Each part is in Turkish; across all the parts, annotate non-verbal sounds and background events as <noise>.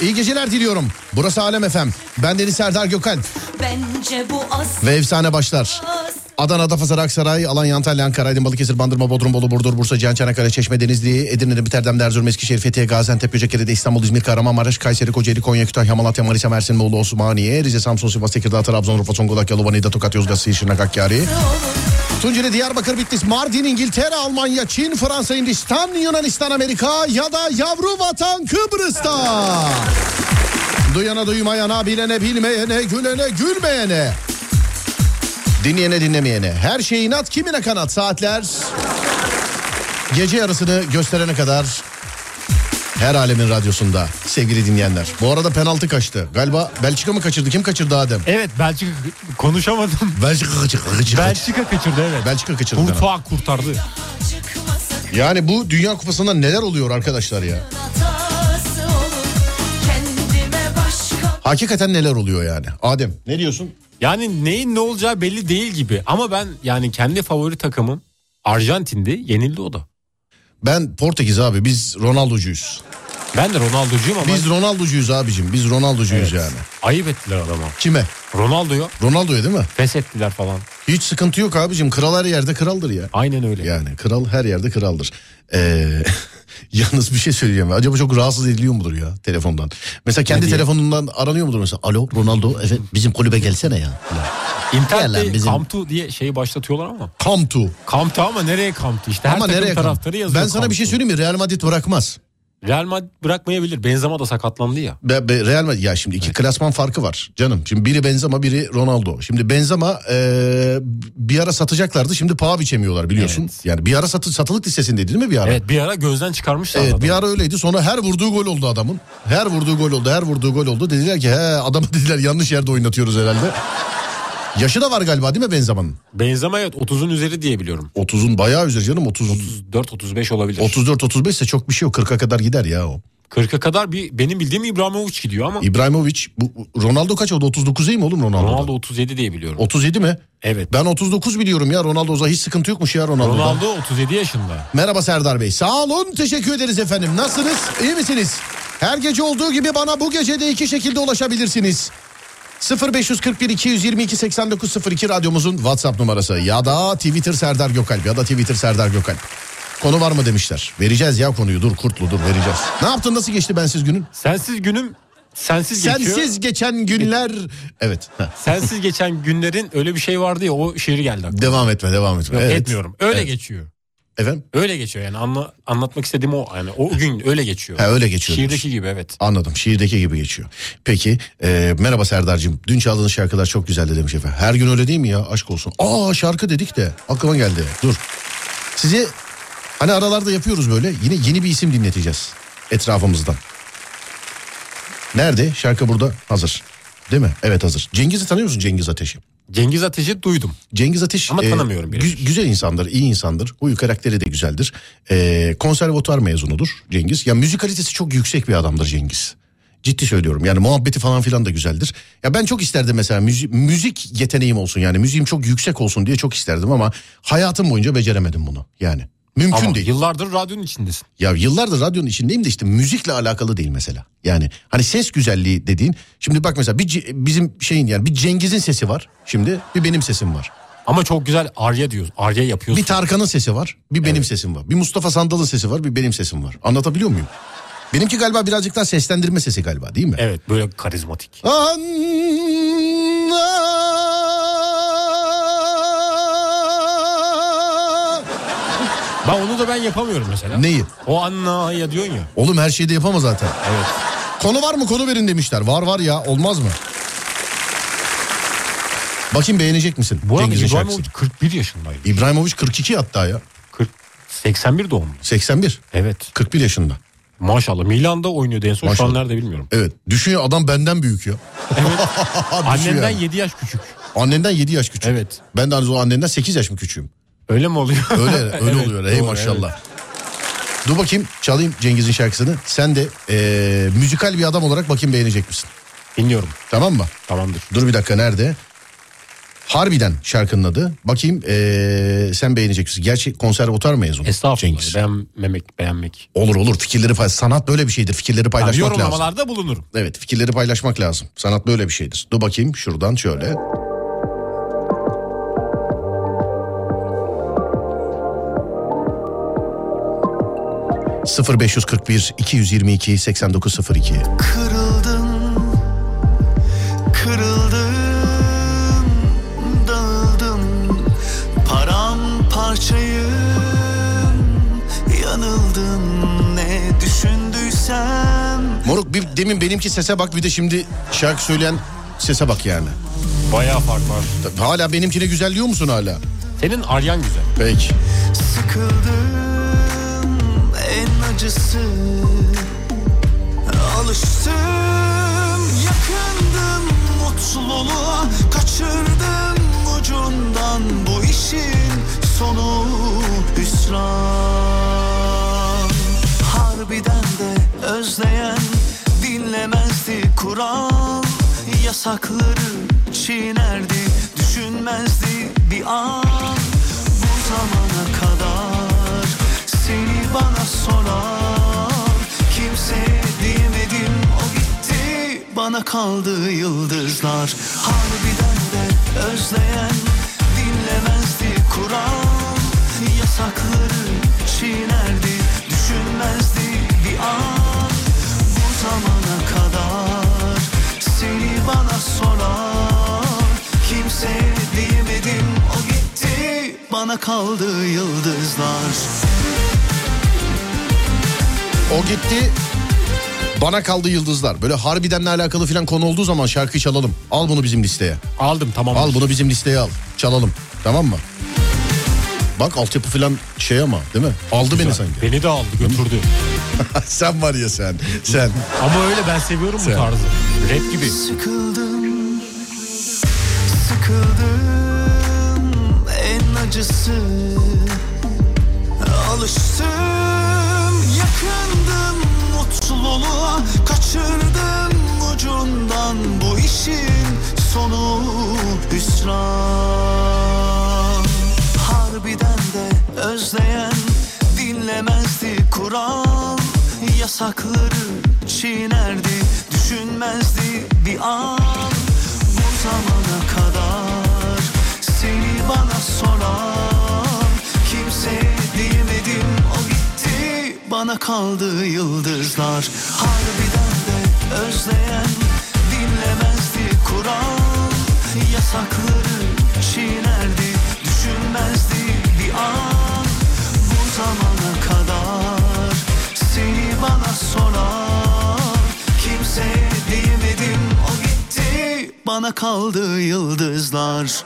İyi geceler diliyorum. Burası Alem Efem. Ben Deniz Serdar Gökalp Bence bu asrın ve efsane başlar. Adana, Adapazarı, Aksaray, Alanya, Antalya, Ankara, Aydın, Balıkesir, Bandırma, Bodrum, Bolu, Burdur, Bursa, Cihan, Çanakkale, Çeşme, Denizli, Edirne, Biterdem, Erzurum, Eskişehir, Fethiye, Gaziantep, Göcekere, İstanbul, İzmir, Kahramanmaraş, Kayseri, Kocaeli, Konya, Kütahya, Malatya, Manisa, Mersin, Bolu, Osmaniye, Rize, Samsun, Sivas, Tekirdağ, Trabzon, Urfa, Zonguldak, Yalova, Niğde, Tokat, Yozgat, Siirt, Şırnak, Hakkari. Tunceli, Diyarbakır, Bitlis, Mardin, İngiltere, Almanya, Çin, Fransa, Hindistan, Yunanistan, Amerika ya da yavru vatan Kıbrıs'ta. Duyana duymayana, bilene bilmeyene, gülene gülmeyene. Dinleyene dinlemeyene. Her şey inat kimine kanat saatler. Gece yarısını gösterene kadar her alemin radyosunda sevgili dinleyenler. Bu arada penaltı kaçtı. Galiba Belçika mı kaçırdı? Kim kaçırdı Adem? Evet Belçika konuşamadım. Belçika kaçırdı. Belçika, Belçika kaçırdı evet. Belçika kaçırdı. Kurtuğa kurtardı. Yani bu Dünya Kupası'nda neler oluyor arkadaşlar ya? Hakikaten neler oluyor yani? Adem ne diyorsun? Yani neyin ne olacağı belli değil gibi. Ama ben yani kendi favori takımım Arjantin'di. Yenildi o da. Ben Portekiz abi biz Ronaldo'cuyuz. Ben de Ronaldo'cuyum ama Biz Ronaldo'cuyuz abicim. Biz Ronaldo'cuyuz Evet. yani. ayıp ettiler adama. Kime? Ronaldo'yu Ronaldo'ya değil mi? feshettiler falan. Hiç sıkıntı yok abicim. Kral her yerde kraldır ya. Aynen öyle. Yani kral her yerde kraldır. Ee, <laughs> <laughs> yalnız bir şey söyleyeceğim. Acaba çok rahatsız ediliyor mudur ya telefondan? Mesela kendi telefonundan aranıyor mudur mesela? Alo Ronaldo evet bizim kulübe gelsene ya. Lan bizim- Kamtu diye şeyi başlatıyorlar ama. Come to. Kamtu ama nereye Kamtu işte her Ama nereye taraftarı come? yazıyor. Ben sana bir şey söyleyeyim mi? Real Madrid bırakmaz. Real Madrid bırakmayabilir. Benzema da sakatlandı ya. Be, be, Real Madrid ya şimdi iki klasman farkı var canım. Şimdi biri Benzema biri Ronaldo. Şimdi Benzema e, bir ara satacaklardı şimdi paha biçemiyorlar biliyorsun. Evet. Yani bir ara satı, satılık listesindeydi değil mi bir ara? Evet bir ara gözden çıkarmışlar. Evet adamı. bir ara öyleydi sonra her vurduğu gol oldu adamın. Her vurduğu gol oldu her vurduğu gol oldu. Dediler ki he adamı <laughs> dediler yanlış yerde oynatıyoruz herhalde. Yaşı da var galiba değil mi Benzema'nın? Benzema evet 30'un üzeri diye biliyorum. 30'un bayağı üzeri canım 30 34-35 olabilir. 34 35 ise çok bir şey yok 40'a kadar gider ya o. 40'a kadar bir benim bildiğim İbrahimovic gidiyor ama İbrahimovic bu Ronaldo kaç oldu 39 değil mi oğlum Ronaldo? Ronaldo 37 diye biliyorum. 37 mi? Evet. Ben 39 biliyorum ya Ronaldo'da hiç sıkıntı yokmuş ya Ronaldo'da. Ronaldo 37 yaşında. Merhaba Serdar Bey. Sağ olun teşekkür ederiz efendim. Nasılsınız? İyi misiniz? Her gece olduğu gibi bana bu gece de iki şekilde ulaşabilirsiniz. 0541 222 8902 radyomuzun WhatsApp numarası ya da Twitter Serdar Gökalp ya da Twitter Serdar Gökalp. Konu var mı demişler. Vereceğiz ya konuyu dur kurtlu dur vereceğiz. Ne yaptın nasıl geçti bensiz günün? Sensiz günüm sensiz geçiyor. Sensiz geçen günler. Evet. Sensiz geçen günlerin öyle bir şey vardı ya o şiir geldi aklıma. Devam etme devam etme. Yok, Evet. Etmiyorum. Öyle Evet. geçiyor. Efendim? Öyle geçiyor yani anla, anlatmak istediğim o yani o gün öyle geçiyor. Ha, öyle geçiyor. Şiirdeki gibi evet. Anladım. Şiirdeki gibi geçiyor. Peki e, merhaba Serdar'cığım. Dün çaldığınız şarkılar çok güzeldi demiş efendim. Her gün öyle değil mi ya? Aşk olsun. Aa şarkı dedik de aklıma geldi. Dur. Size hani aralarda yapıyoruz böyle. Yine yeni bir isim dinleteceğiz etrafımızdan. Nerede? Şarkı burada hazır. Değil mi? Evet hazır. Cengiz'i tanıyor musun Cengiz Ateş'i? Cengiz Ateş'i duydum. Cengiz Ateş Ama tanımıyorum gü- birebir. güzel insandır, iyi insandır. Huyu karakteri de güzeldir. E, konservatuar mezunudur Cengiz. Ya müzik kalitesi çok yüksek bir adamdır Cengiz. Ciddi söylüyorum. Yani muhabbeti falan filan da güzeldir. Ya ben çok isterdim mesela müzik, müzik yeteneğim olsun yani müziğim çok yüksek olsun diye çok isterdim ama hayatım boyunca beceremedim bunu. Yani mümkün Ama değil. yıllardır radyonun içindesin. Ya yıllardır radyonun içindeyim de işte müzikle alakalı değil mesela. Yani hani ses güzelliği dediğin. Şimdi bak mesela bir bizim şeyin yani bir Cengiz'in sesi var. Şimdi bir benim sesim var. Ama çok güzel arya diyoruz. Arya yapıyorsun. Bir Tarkan'ın sesi var, bir benim sesim var. Bir Mustafa Sandal'ın sesi var, bir benim sesim var. Anlatabiliyor muyum? Benimki galiba birazcık daha seslendirme sesi galiba değil mi? Evet böyle karizmatik. Anna. Ben onu da ben yapamıyorum mesela. Neyi? O Anna ya diyorsun ya. Oğlum her şeyi de yapamaz zaten. Evet. Konu var mı konu verin demişler. Var var ya olmaz mı? Bakayım beğenecek misin? Bu arada Cengiz'in İbrahimovic şarkısını. 41 yaşındaydı. İbrahimovic 42 hatta ya. 40, 81 doğumlu. 81. Evet. 41 yaşında. Maşallah. Milan'da oynuyordu en son. Şu Maşallah. an nerede bilmiyorum. Evet. Düşün adam benden büyük ya. <laughs> Düşün Annenden yani. 7 yaş küçük. Annenden 7 yaş küçük. Evet. Ben de hani o annenden 8 yaş mı küçüğüm? Öyle mi oluyor? Öyle öyle <laughs> Evet, oluyor. Hey doğru, maşallah. Dur bakayım çalayım Cengiz'in şarkısını. Sen de eee, müzikal bir adam olarak bakayım beğenecek misin? evet. Dinliyorum. Tamam mı? Tamamdır. Dur bir dakika nerede? Harbiden şarkının adı. Bakayım eee, sen beğenecek misin? Gerçi konservatuar mezunu Estağfurullah. Cengiz. Beğenmemek, beğenmek. Olur olur fikirleri pay- sanat böyle bir şeydir. Fikirleri Yani paylaşmak lazım. yorumlamalarda bulunurum. Evet fikirleri paylaşmak lazım. Sanat böyle bir şeydir. Dur bakayım şuradan şöyle. ...0541 222 8902 Kırıldım, kırıldım, dağıldım Paramparçayım, yanıldım Ne düşündüysem Moruk bir demin benimki sese bak bir de şimdi şarkı söyleyen sese bak yani. Bayağı fark var. Hala benimkine güzel diyor musun hala? Senin aryan güzel. Peki. Sıkıldım acısı. Alıştım yakındım mutluluğa Kaçırdım ucundan bu işin sonu hüsran. Harbiden de özleyen dinlemezdi Kur'an. Yasakları çiğnerdi düşünmezdi bir an bana soran Kimseye diyemedim o gitti. Bana kaldı yıldızlar. Harbiden de özleyen dinlemezdi Kur'an Yasakları çiğnerdi düşünmezdi bir an. Bu zamana kadar seni bana soran Kimseye diyemedim o gitti. Bana kaldı yıldızlar O gitti. Bana kaldı yıldızlar. Böyle harbidenle alakalı falan konu olduğu zaman şarkıyı çalalım. Al bunu bizim listeye. Aldım tamam. Al bunu bizim listeye al. Çalalım. Tamam mı? Bak altyapı falan şey ama değil mi? Aldı beni sanki. Beni de aldı götürdü. <laughs> sen var ya sen. Sen. Ama öyle ben seviyorum bu Sen. tarzı. Rap gibi. Sıkıldım, sıkıldım en acısı Alıştım, yakındım mutluluğa Kaçırdım ucundan bu işin sonu hüsran. Harbiden de özleyen dinlemezdi Kur'an. Yasakları çiğnerdi düşünmezdi bir an. Bu zamana kadar seni bana soran bana kaldı yıldızlar. Harbiden de özleyen dinlemezdi Kur'an Yasakları çiğnerdi düşünmezdi bir an. Bu zamana kadar seni bana soran Kimseye diyemedim o gitti. Bana kaldı yıldızlar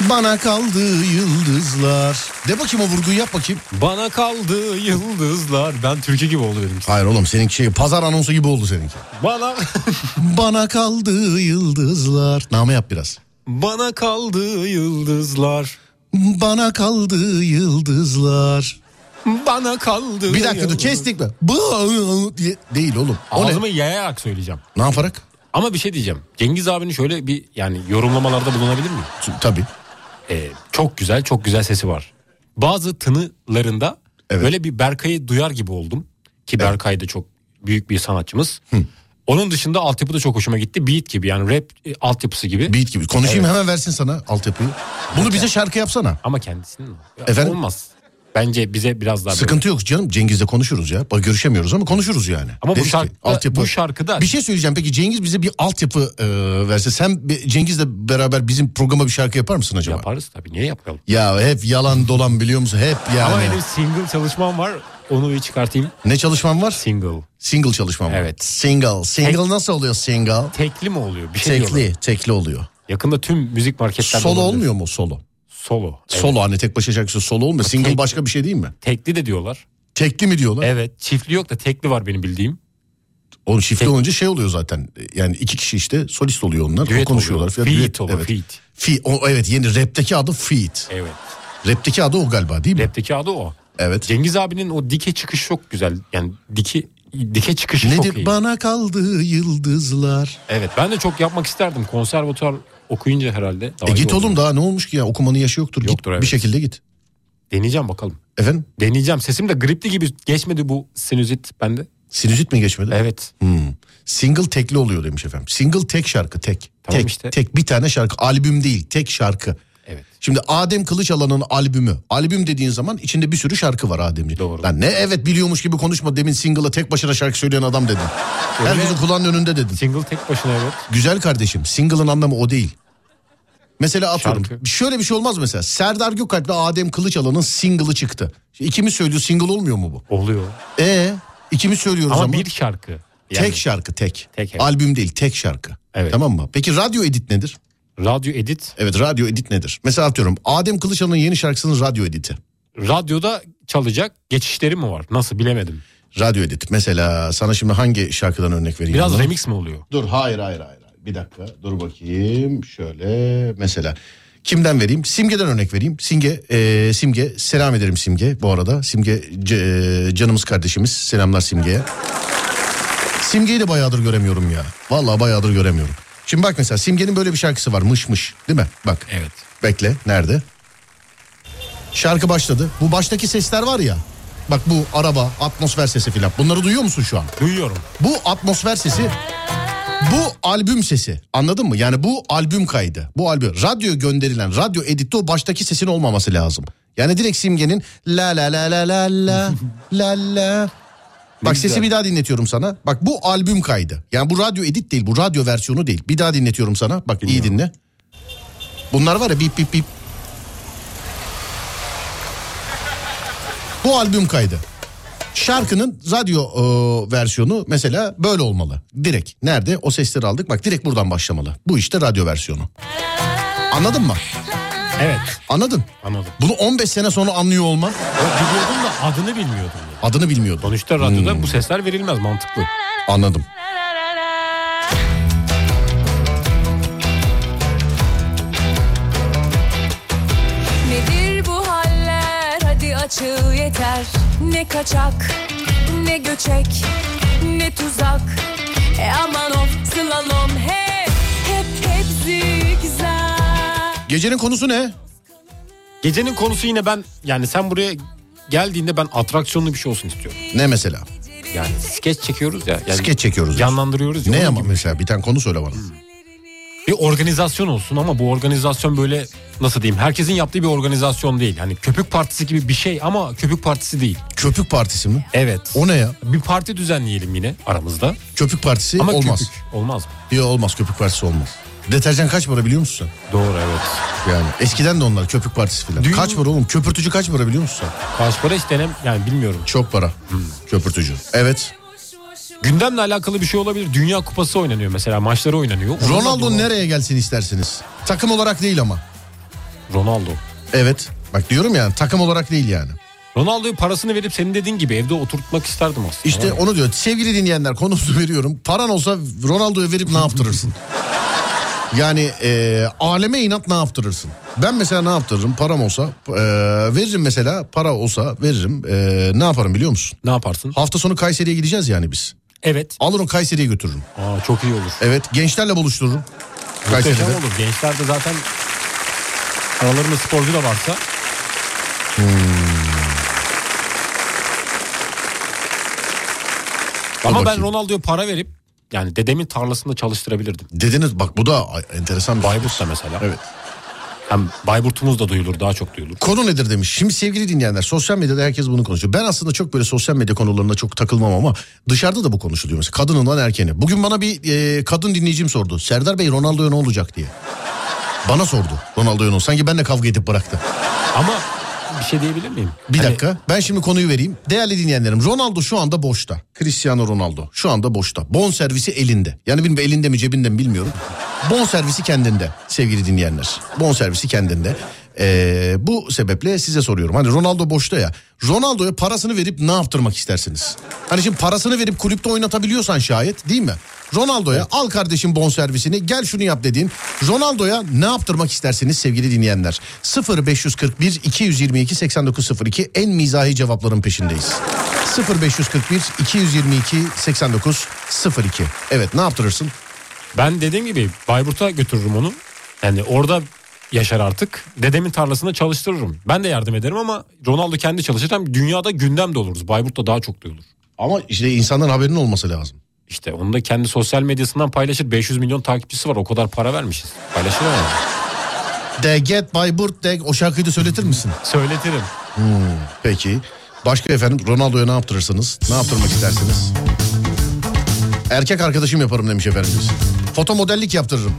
Bana kaldı yıldızlar. De bakayım o vurguyu yap bakayım. Bana kaldı yıldızlar. Ben Türkiye gibi oldu benim. Hayır oğlum seninki şey pazar anonsu gibi oldu seninki. Bana <laughs> Bana kaldı yıldızlar. Name yap biraz. bana kaldı yıldızlar. Bana kaldı yıldızlar. Bana kaldı. Bir dakika dur kestik mi? Bu diye değil oğlum. O Ağzımı ne? yayarak söyleyeceğim. Ne yaparak? Ama bir şey diyeceğim. Cengiz abinin şöyle bir yani yorumlamalarda bulunabilir miyim? Tabii. Ee, çok güzel çok güzel sesi var. Bazı tınılarında Evet. böyle bir Berkay'ı duyar gibi oldum. Ki Berkay da çok büyük bir sanatçımız. Onun dışında altyapı da çok hoşuma gitti. Beat gibi yani rap e, altyapısı gibi. Beat gibi. Konuşayım hemen versin sana altyapıyı. Bunu bize şarkı yapsana. Ama kendisinin Ya Efendim? olmaz. Bence bize biraz daha Sıkıntı yok canım. Cengiz'le konuşuruz ya. Bak görüşemiyoruz ama konuşuruz yani. Ama bu ki, şarkıda- bu şarkıda- Bir şey söyleyeceğim peki Cengiz bize bir altyapı e, verse. Sen bir- Cengiz'le beraber bizim programa bir şarkı yapar mısın acaba? yaparız tabii. Niye yapmayalım? Ya hep yalan dolan biliyor musun? Hep yani. Ama benim single çalışmam var. Onu bir çıkartayım. Ne çalışman var? Single. Single çalışmam var. Evet. Single. Single nasıl oluyor single? Tekli mi oluyor? Bir şey diyorlar. Tekli. Tekli oluyor. Yakında tüm müzik marketlerde Solo olabilir. olmuyor mu solo? Solo. Evet. Solo hani tek başına şarkısı solo olmuyor. Single Tek- başka bir şey değil mi? Tekli de diyorlar. Tekli mi diyorlar? Evet. Çiftli yok da tekli var benim bildiğim. Onun çiftli Tek- olunca şey oluyor zaten. Yani iki kişi işte solist oluyor onlar. Düet konuşuyorlar. oluyor. falan. Feat olur, Evet. feat. Fi- o, evet yeni rapteki adı feat. Evet. Rapteki adı o galiba değil mi? Rapteki adı o. Evet. Cengiz abinin o dike çıkış çok güzel. Yani diki dike çıkışı çok Nedir iyi. bana kaldı yıldızlar. Evet ben de çok yapmak isterdim. Konservatuar okuyunca herhalde. Daha E iyi git olacak. oğlum daha ne olmuş ki ya okumanın yaşı yoktur. Yoktur, git evet. bir şekilde git. Deneyeceğim bakalım. Efendim Deneyeceğim. Sesim de gripli gibi geçmedi bu sinüzit bende. sinüzit mi geçmedi? Evet. Hmm. Single tekli oluyor demiş efendim. Single tek şarkı tek. Tamam tek, işte. tek bir tane şarkı albüm değil tek şarkı. Şimdi Adem Kılıçalan'ın albümü. Albüm dediğin zaman içinde bir sürü şarkı var Ademci. Doğru. Lan ne evet biliyormuş gibi konuşma demin single'a tek başına şarkı söyleyen adam dedin. Herkesin kulağının önünde dedin. Single tek başına evet. Güzel kardeşim single'ın anlamı o değil. Mesela atıyorum Şarkı. şöyle bir şey olmaz mesela. Serdar Gökalp'le Adem Kılıçalan'ın single'ı çıktı. Şimdi ikimiz söylüyor single olmuyor mu bu? Oluyor. E ikimiz söylüyoruz Ama ama. bir şarkı. Yani Tek şarkı tek. Tek, evet. Albüm değil tek şarkı. Evet. Tamam mı? Peki radyo edit nedir? Radyo edit. Evet radyo edit nedir? Mesela atıyorum Adem Kılıçalan'ın yeni şarkısının radyo editi. Radyoda çalacak geçişleri mi var? Nasıl bilemedim. Radyo edit. Mesela sana şimdi hangi şarkıdan örnek vereyim? Biraz remix mi oluyor? Dur hayır hayır hayır. Bir dakika dur bakayım. Şöyle mesela. Kimden vereyim? Simge'den örnek vereyim. Simge, e, Simge selam ederim Simge bu arada. Simge c- e, canımız kardeşimiz. Selamlar Simge'ye. Simge'yi de bayağıdır göremiyorum ya. Vallahi bayağıdır göremiyorum. Şimdi bak mesela Simge'nin böyle bir şarkısı var. Mış mış değil mi? Bak. Evet. Bekle. Nerede? Şarkı başladı. Bu baştaki sesler var ya. Bak bu araba, atmosfer sesi filan. Bunları duyuyor musun şu an? Duyuyorum. Bu atmosfer sesi bu albüm sesi anladın mı? Yani bu albüm kaydı. Bu albüm radyo gönderilen radyo editte o baştaki sesin olmaması lazım. Yani direkt simgenin la la la la la la la la. Bak sesi bir daha dinletiyorum sana. Bak bu albüm kaydı. Yani bu radyo edit değil bu radyo versiyonu değil. Bir daha dinletiyorum sana. Bak iyi dinle. Bunlar var ya bip bip bip. Bu albüm kaydı. Şarkının radyo e, versiyonu mesela böyle olmalı. Direkt. Nerede? O sesleri aldık. Bak direkt buradan başlamalı. Bu işte radyo versiyonu. Anladın mı? Evet Anladın. anladım. Bunu 15 sene sonra anlıyor olman. Ya biliyordum da adını bilmiyordum. ya. Adını bilmiyordun. Sonuçta radyoda bu sesler verilmez mantıklı. Anladım. Nedir bu haller hadi açıl yeter Ne kaçak ne göçek ne tuzak E aman of slalom hep hep hep zigzag Gecenin konusu ne? Gecenin konusu yine ben yani sen buraya geldiğinde ben atraksiyonlu bir şey olsun istiyorum. Ne mesela? Yani skeç çekiyoruz ya. Yani Skeç çekiyoruz. Canlandırıyoruz ya. Ne onun ama gibi. mesela bir tane konu söyle bana. Bir organizasyon olsun ama bu organizasyon böyle nasıl diyeyim herkesin yaptığı bir organizasyon değil. Hani köpük partisi gibi bir şey ama köpük partisi değil. Köpük partisi mi? Evet. O ne ya? Bir parti düzenleyelim yine aramızda. Köpük partisi Ama olmaz. köpük olmaz mı? Yok olmaz köpük partisi olmaz. Deterjan kaç para biliyor musun Doğru evet. sen? Yani eskiden de onlar köpük partisi filan. Düğün- Kaç para oğlum? Köpürtücü kaç para biliyor musun sen? Kaç para işte ne- yani bilmiyorum. Çok para. Köpürtücü. Evet. Gündemle alakalı bir şey olabilir. Dünya Kupası oynanıyor mesela maçları oynanıyor. Onunla Ronaldo nereye gelsin istersiniz? Takım olarak değil ama. Ronaldo. Evet. Bak diyorum yani takım olarak değil yani. Ronaldo'yu parasını verip senin dediğin gibi evde oturtmak isterdim aslında. İşte onu diyor. Sevgili dinleyenler konumuzu veriyorum. Paran olsa Ronaldo'ya verip ne yaptırırsın? <laughs> Yani e, aleme inat ne yaptırırsın? Ben mesela ne yaptırırım? Param olsa e, veririm mesela para olsa veririm. E, ne yaparım biliyor musun? ne yaparsın? Hafta sonu Kayseri'ye gideceğiz yani biz. Evet. Alırım Kayseri'ye götürürüm. Aa, çok iyi olur. Evet gençlerle buluştururum. Muhteşem Kayseri'de. olur. Gençler de zaten aralarında sporcu da varsa Dur Ama ben. Ronaldo'ya para verip yani dedemin tarlasında çalıştırabilirdim. Dediniz bak bu da enteresan bir şey. Bayburt'ta mesela. Evet. Hem Bayburt'umuz da duyulur daha çok duyulur. Konu nedir demiş. Şimdi sevgili dinleyenler sosyal medyada herkes bunu konuşuyor. Ben aslında çok böyle sosyal medya konularına çok takılmam ama dışarıda da bu konuşuluyor. Mesela kadınından erkeğine. Bugün bana bir e, kadın dinleyicim sordu. Serdar Bey Ronaldo'ya ne olacak diye. Bana sordu Ronaldo'ya ne olacak. Sanki benimle kavga edip bıraktı. Ama bir şey diyebilir miyim? Bir Hani dakika ben şimdi konuyu vereyim. Değerli dinleyenlerim Ronaldo şu anda boşta. Cristiano Ronaldo şu anda boşta. Bon servisi elinde. Yani bilmiyorum elinde mi cebinde mi bilmiyorum. Bon servisi kendinde sevgili dinleyenler. Bon servisi kendinde. Ee, bu sebeple size soruyorum. Hani Ronaldo boşta ya. Ronaldo'ya parasını verip ne yaptırmak istersiniz? Hani şimdi parasını verip kulüpte oynatabiliyorsan şayet değil mi? Ronaldo'ya al kardeşim bon servisini gel şunu yap dediğin Ronaldo'ya ne yaptırmak istersiniz sevgili dinleyenler? 0541 222 8902 en mizahi cevapların peşindeyiz. 0541 222 8902 Evet ne yaptırırsın? ben dediğim gibi Bayburt'a götürürüm onu. Yani orada yaşar artık. Dedemin tarlasında çalıştırırım. Ben de yardım ederim ama Ronaldo kendi çalışır. Hem dünyada gündem de oluruz. Bayburt'ta daha çok duyulur. Ama işte insanların haberinin olması lazım. İşte onu da kendi sosyal medyasından paylaşır. 500 milyon takipçisi var. O kadar para vermişiz. Paylaşır yani. De Get Bayburt de o şarkıyı da söyletir misin? Söyletirim. Peki. Başka efendim Ronaldo'ya ne yaptırırsınız? Ne yaptırmak istersiniz? Erkek arkadaşım yaparım demiş efendimiz. Foto modellik yaptırırım.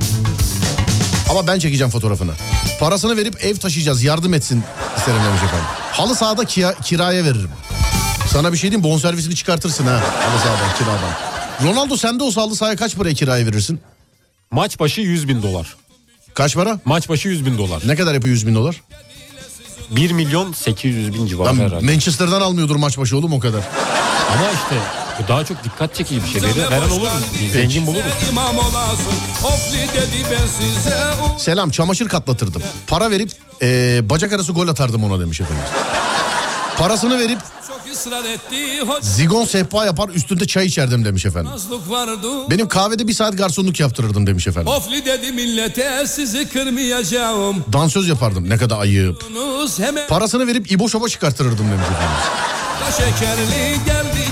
Ama ben çekeceğim fotoğrafını. Parasını verip ev taşıyacağız yardım etsin isterim demiş efendim. Halı sahada kia- kiraya veririm. Sana bir şey diyeyim bonservisini çıkartırsın ha halı sahadan kiradan. Ronaldo sende olsa halı sahaya kaç paraya kiraya verirsin? Maç başı 100 bin dolar. Kaç para? Maç başı 100 bin dolar. Ne kadar yapıyor 100 bin dolar? 1 milyon 800 bin civarı Lan herhalde. Manchester'dan almıyordur maç başı oğlum o kadar. Ama işte bu daha çok dikkat çekici bir şey. Veren, olur mu? Zengin ben size Selam çamaşır katlatırdım. Para verip e, bacak arası gol atardım ona demiş efendim. Parasını verip zigon sehpa yapar üstünde çay içerdim demiş efendim. Benim kahvede bir saat garsonluk yaptırırdım demiş efendim. Ofli dedi millete sizi kırmayacağım Dansöz yapardım ne kadar ayıp. Parasını verip İbo Şov'a çıkarttırırdım demiş efendim. şekerli geldi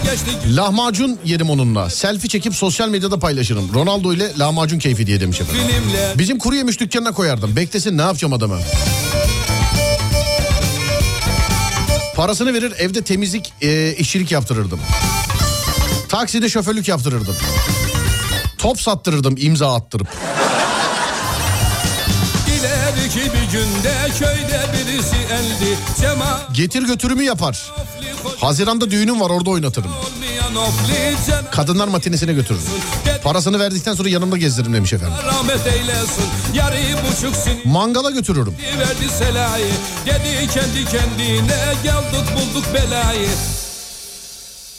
Lahmacun yerim onunla. Selfie çekip sosyal medyada paylaşırım. Ronaldo ile lahmacun keyfi diye demiş efendim. Filmle Bizim kuru yemiş dükkanına koyardım. Beklesin ne yapacağım adamı. Parasını verir evde temizlik e, işçilik yaptırırdım. Takside şoförlük yaptırırdım. Top sattırırdım imza attırıp. Günde köyde birisi eldi Cema Getir götürümü yapar. Haziranda düğünüm var orada oynatırım. Kadınlar matinesine götürürüm. Parasını verdikten sonra yanımda gezdiririm demiş efendim. rahmet eylesin Yarı buçuk sinir Mangala götürürüm. Dedi kendi kendine geldik bulduk belayı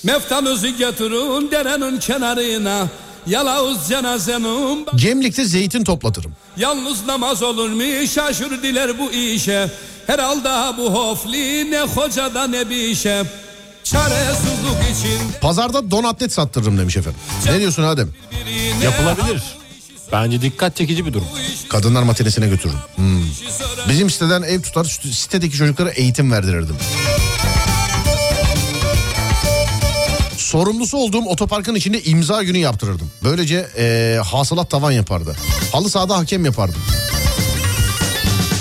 Meftanızı getirin derenin kenarına Yalavuz cenazenin Gemlik'te zeytin toplatırım. Yalnız namaz olur mu şaşır diler bu işe Herhalde bu hofli ne hocada ne bir işe Çaresizlik için Pazarda don atlet sattırırım demiş efendim. Ne diyorsun Adem? Yapılabilir. Bence dikkat çekici bir durum. Kadınlar matinesine götürürüm. Hmm. Bizim siteden ev tutar sitedeki çocuklara eğitim verdirirdim. Sorumlusu olduğum otoparkın içinde imza günü yaptırırdım. Böylece eee, hasılat tavan yapardı. Halı sahada hakem yapardım.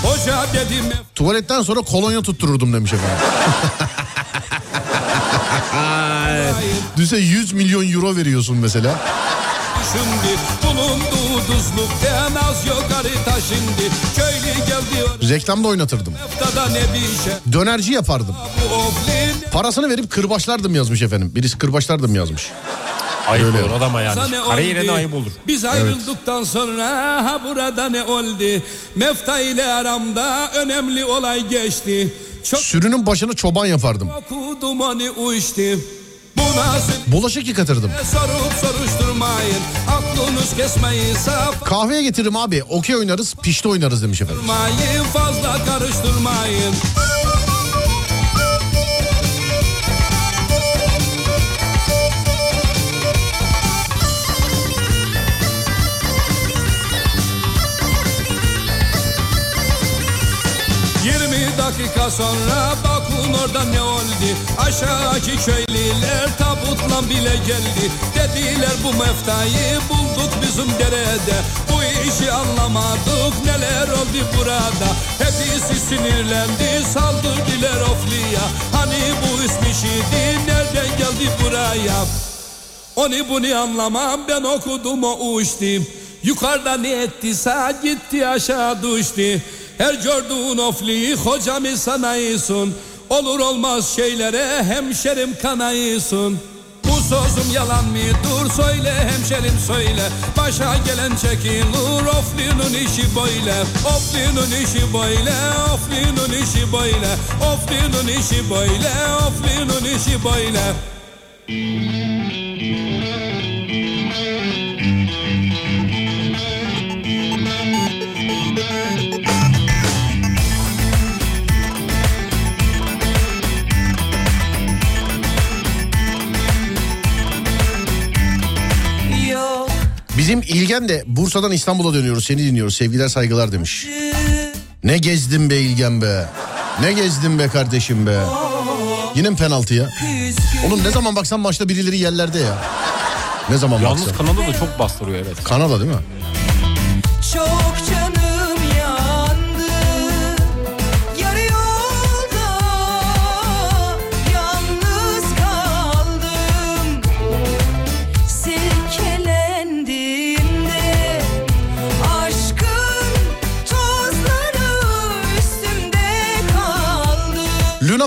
Hoca dedim Tuvaletten sonra kolonya tuttururdum demiş efendim. <laughs> Düşünsene 100 milyon euro veriyorsun mesela. şimdi Bulunduğu düzlükten az yukarı taşındı Köylü geldi Reklamda oynatırdım. haftada ne bir şey Dönerci yapardım. Parasını verip kırbaçlardım yazmış efendim. Birisi kırbaçlardım yazmış. Ayıp olur adama yani. Kariyerine ayıp olur. Biz ayrıldıktan sonra ha burada ne oldu? Mefta ile aramda önemli olay geçti. Çok Sürünün başına çoban yapardım. okudum onu uçtu. Bulaşık yıkatırdım. Kahveye getiririm abi. Okey oynarız, pişti oynarız demiş efendim. Fazla karıştırmayın. Dakika sonra bakın orada ne oldu. Aşağıdaki köylüler tabutla bile geldi. Dediler bu meftayı bulduk bizim derede. Bu işi anlamadık neler oldu burada. Hepsi sinirlendi saldırdılar ofliya Hani bu ismi şeydi nereden geldi buraya? Onu bunu anlamam ben okudum o uçtu. Yukarıda ne ettiyse gitti aşağı düştü Her gördüğün ofliyi hocamı sanayısın Olur olmaz şeylere hemşerim kanayısın Bu sözüm yalan mı? Dur söyle hemşerim söyle. Başa gelen çekilir oflinin işi böyle. Oflinin işi böyle oflinin işi böyle. Oflinin işi böyle oflinin işi böyle. Yok Bizim İlgen de Bursa'dan İstanbul'a dönüyoruz. Seni dinliyoruz. Sevgiler saygılar demiş. Ne gezdim be İlgen be. Ne gezdim be kardeşim be. Yine mi penaltı ya? Oğlum ne zaman baksan maçta birileri yerlerde ya. Ne zaman Yalnız baksan. Kanada da çok bastırıyor evet. Kanada değil mi?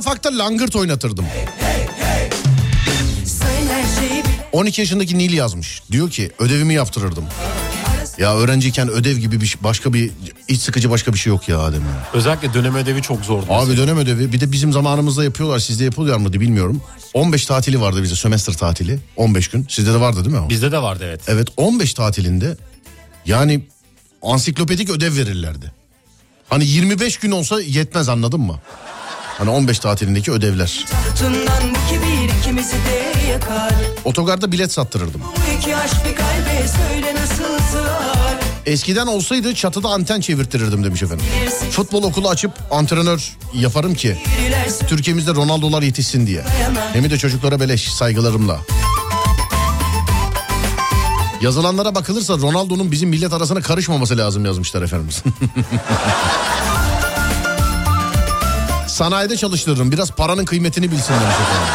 Luna Park'ta langırt oynatırdım. Söyler şey bile 12 yaşındaki Nil yazmış. Diyor ki ödevimi yaptırırdım. Ya öğrenciyken ödev gibi bir başka bir iç sıkıcı başka bir şey yok ya Adem ya. Özellikle dönem ödevi çok zordu. Abi dönem ödevi bir de bizim zamanımızda yapıyorlar sizde yapılıyor mu bilmiyorum. 15 tatili vardı bize sömestr tatili 15 gün sizde de vardı değil mi? o? Bizde de vardı evet. Evet 15 tatilinde yani ansiklopedik ödev verirlerdi. Hani 25 gün olsa yetmez anladın mı? Hani 15 tatilindeki ödevler. Kibir Otogarda bilet sattırırdım. Eskiden olsaydı çatıda anten çevirtirirdim demiş efendim. Futbol okulu açıp antrenör yaparım ki Türkiye'mizde Ronaldo'lar yetişsin diye. Hem de çocuklara beleş saygılarımla. Yazılanlara bakılırsa Ronaldo'nun bizim millet arasına karışmaması lazım yazmışlar efendimiz. <laughs> Sanayide çalıştırırım biraz paranın kıymetini bilsin demiş efendim.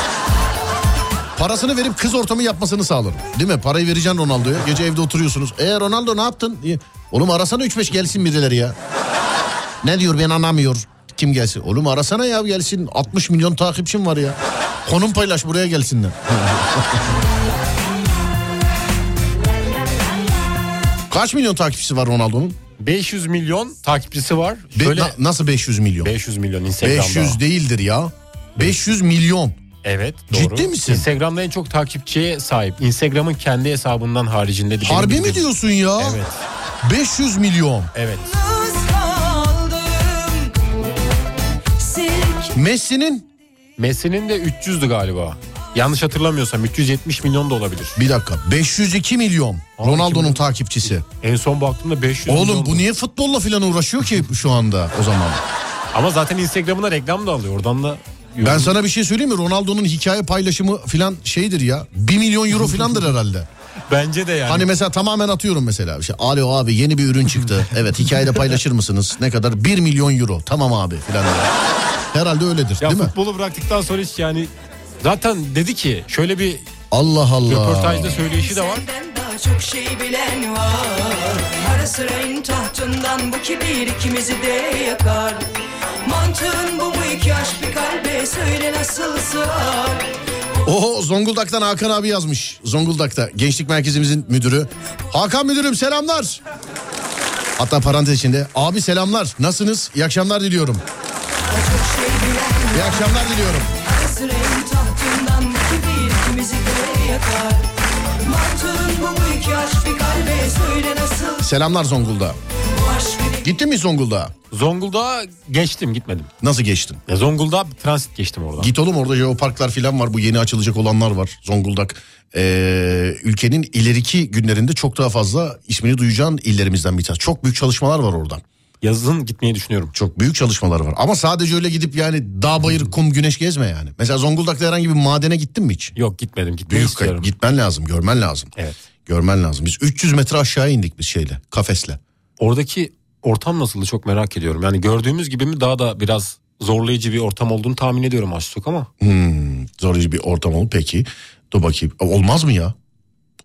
Parasını verip kız ortamı yapmasını sağlarım. Değil mi? Parayı vereceksin Ronaldo'ya. Gece evde oturuyorsunuz. E Ronaldo ne yaptın? Oğlum arasana 3-5 gelsin birileri ya. Ne diyor ben anlamıyor. Kim gelsin? Oğlum arasana ya gelsin. 60 milyon takipçim var ya. Konum paylaş buraya gelsinler. <laughs> Kaç milyon takipçisi var Ronaldo'nun? 500 milyon takipçisi var. Be- Şöyle na- nasıl 500 milyon? 500 milyon Instagram'da. 500 değildir ya. 500 milyon. Evet doğru. Ciddi misin? Instagram'da en çok takipçiye sahip. Instagram'ın kendi hesabından haricinde. de benim Harbi mi bildiğim- diyorsun ya? Evet. 500 milyon. Evet. Messi'nin Messi'nin de 300'dü galiba. Yanlış hatırlamıyorsam 370 milyon da olabilir. bir dakika 502 milyon Aa, Ronaldo'nun kim- takipçisi. En son baktığımda 500 Oğlum bu niye futbolla falan uğraşıyor ki şu anda o zaman? <laughs> Ama zaten Instagram'ına reklam da alıyor. Oradan da Ben sana bir şey söyleyeyim mi? Ronaldo'nun hikaye paylaşımı falan şeydir ya. 1 milyon euro falandır herhalde. <laughs> Bence de yani. Hani mesela tamamen atıyorum mesela. İşte, Alo abi yeni bir ürün çıktı. <laughs> Evet hikayede paylaşır mısınız? Ne kadar? 1 milyon euro. Tamam abi diye. Herhalde öyledir ya değil mi? futbolu bıraktıktan sonra hiç yani zaten dedi ki şöyle bir Allah Allah. röportajda söyleyişi de var. Senden daha çok şey bilen var Ara sıra in tahtından bu kibir ikimizi de yakar Mantığın bu mu iki aşk bir kalbe söyle nasıl sığar Oho Zonguldak'tan Hakan abi yazmış. Zonguldak'ta gençlik merkezimizin müdürü. Hakan müdürüm selamlar. Hatta parantez içinde abi selamlar nasılsınız? İyi akşamlar diliyorum. İyi akşamlar diliyorum. Selamlar Zonguldak'a. Gittin mi Zonguldak'a? Zonguldak'a geçtim gitmedim. Nasıl geçtin? Ya Zonguldak'a transit geçtim oradan. Git oğlum orada jeoparklar falan var. Bu yeni açılacak olanlar var. Zonguldak ee, ülkenin ileriki günlerinde çok daha fazla ismini duyacağın illerimizden bir tanesi. Çok büyük çalışmalar var orada. Yazın gitmeyi düşünüyorum. Çok büyük çalışmalar var. Ama sadece öyle gidip yani dağ bayır kum güneş gezme yani. Mesela Zonguldak'ta herhangi bir madene gittin mi hiç? Yok gitmedim gitmeyi Büyük istiyorum. gitmen lazım, görmen lazım. Evet. Görmen lazım. Biz 300 metre aşağı indik biz şeyle, kafesle. Oradaki ortam nasıldı çok merak ediyorum. Yani gördüğümüz gibi mi daha da biraz zorlayıcı bir ortam olduğunu tahmin ediyorum az çok ama. Hmm, zorlayıcı bir ortam oldu. Peki, dur bakayım. Olmaz mı ya?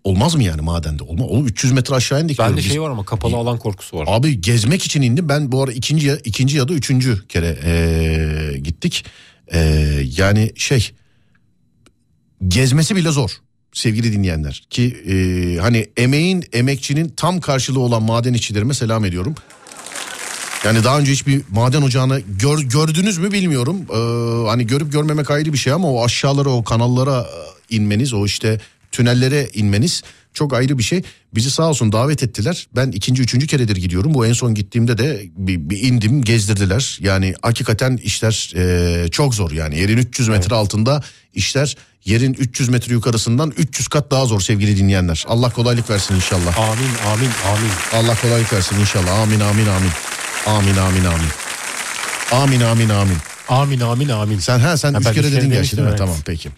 Olmaz mı yani madende? Olmaz. Oğlum 300 metre aşağı indik. Bende şey var ama kapalı alan korkusu var. Abi gezmek için indim. Ben bu ara ikinci ya, ikinci ya da üçüncü kere ee, gittik. Ee, yani şey gezmesi bile zor sevgili dinleyenler. Ki ee, hani emeğin emekçinin tam karşılığı olan maden işçilerime selam ediyorum. Yani daha önce hiçbir maden ocağını gör, gördünüz mü bilmiyorum. Ee, hani görüp görmemek ayrı bir şey ama o aşağılara o kanallara e, inmeniz o işte tünellere inmeniz çok ayrı bir şey. Bizi sağ olsun davet ettiler. Ben ikinci üçüncü keredir gidiyorum. Bu en son gittiğimde de bir, bir indim gezdirdiler. Yani hakikaten işler e, çok zor yani. Yerin 300 metre altında işler yerin 300 metre yukarısından 300 kat daha zor sevgili dinleyenler. Allah kolaylık versin inşallah. Amin amin amin. Allah kolaylık versin inşallah. Amin amin amin. Amin amin amin. Amin amin amin. Amin amin amin. Sen ha sen Ha, üç kere üç dedin değil mi? evet. Tamam peki.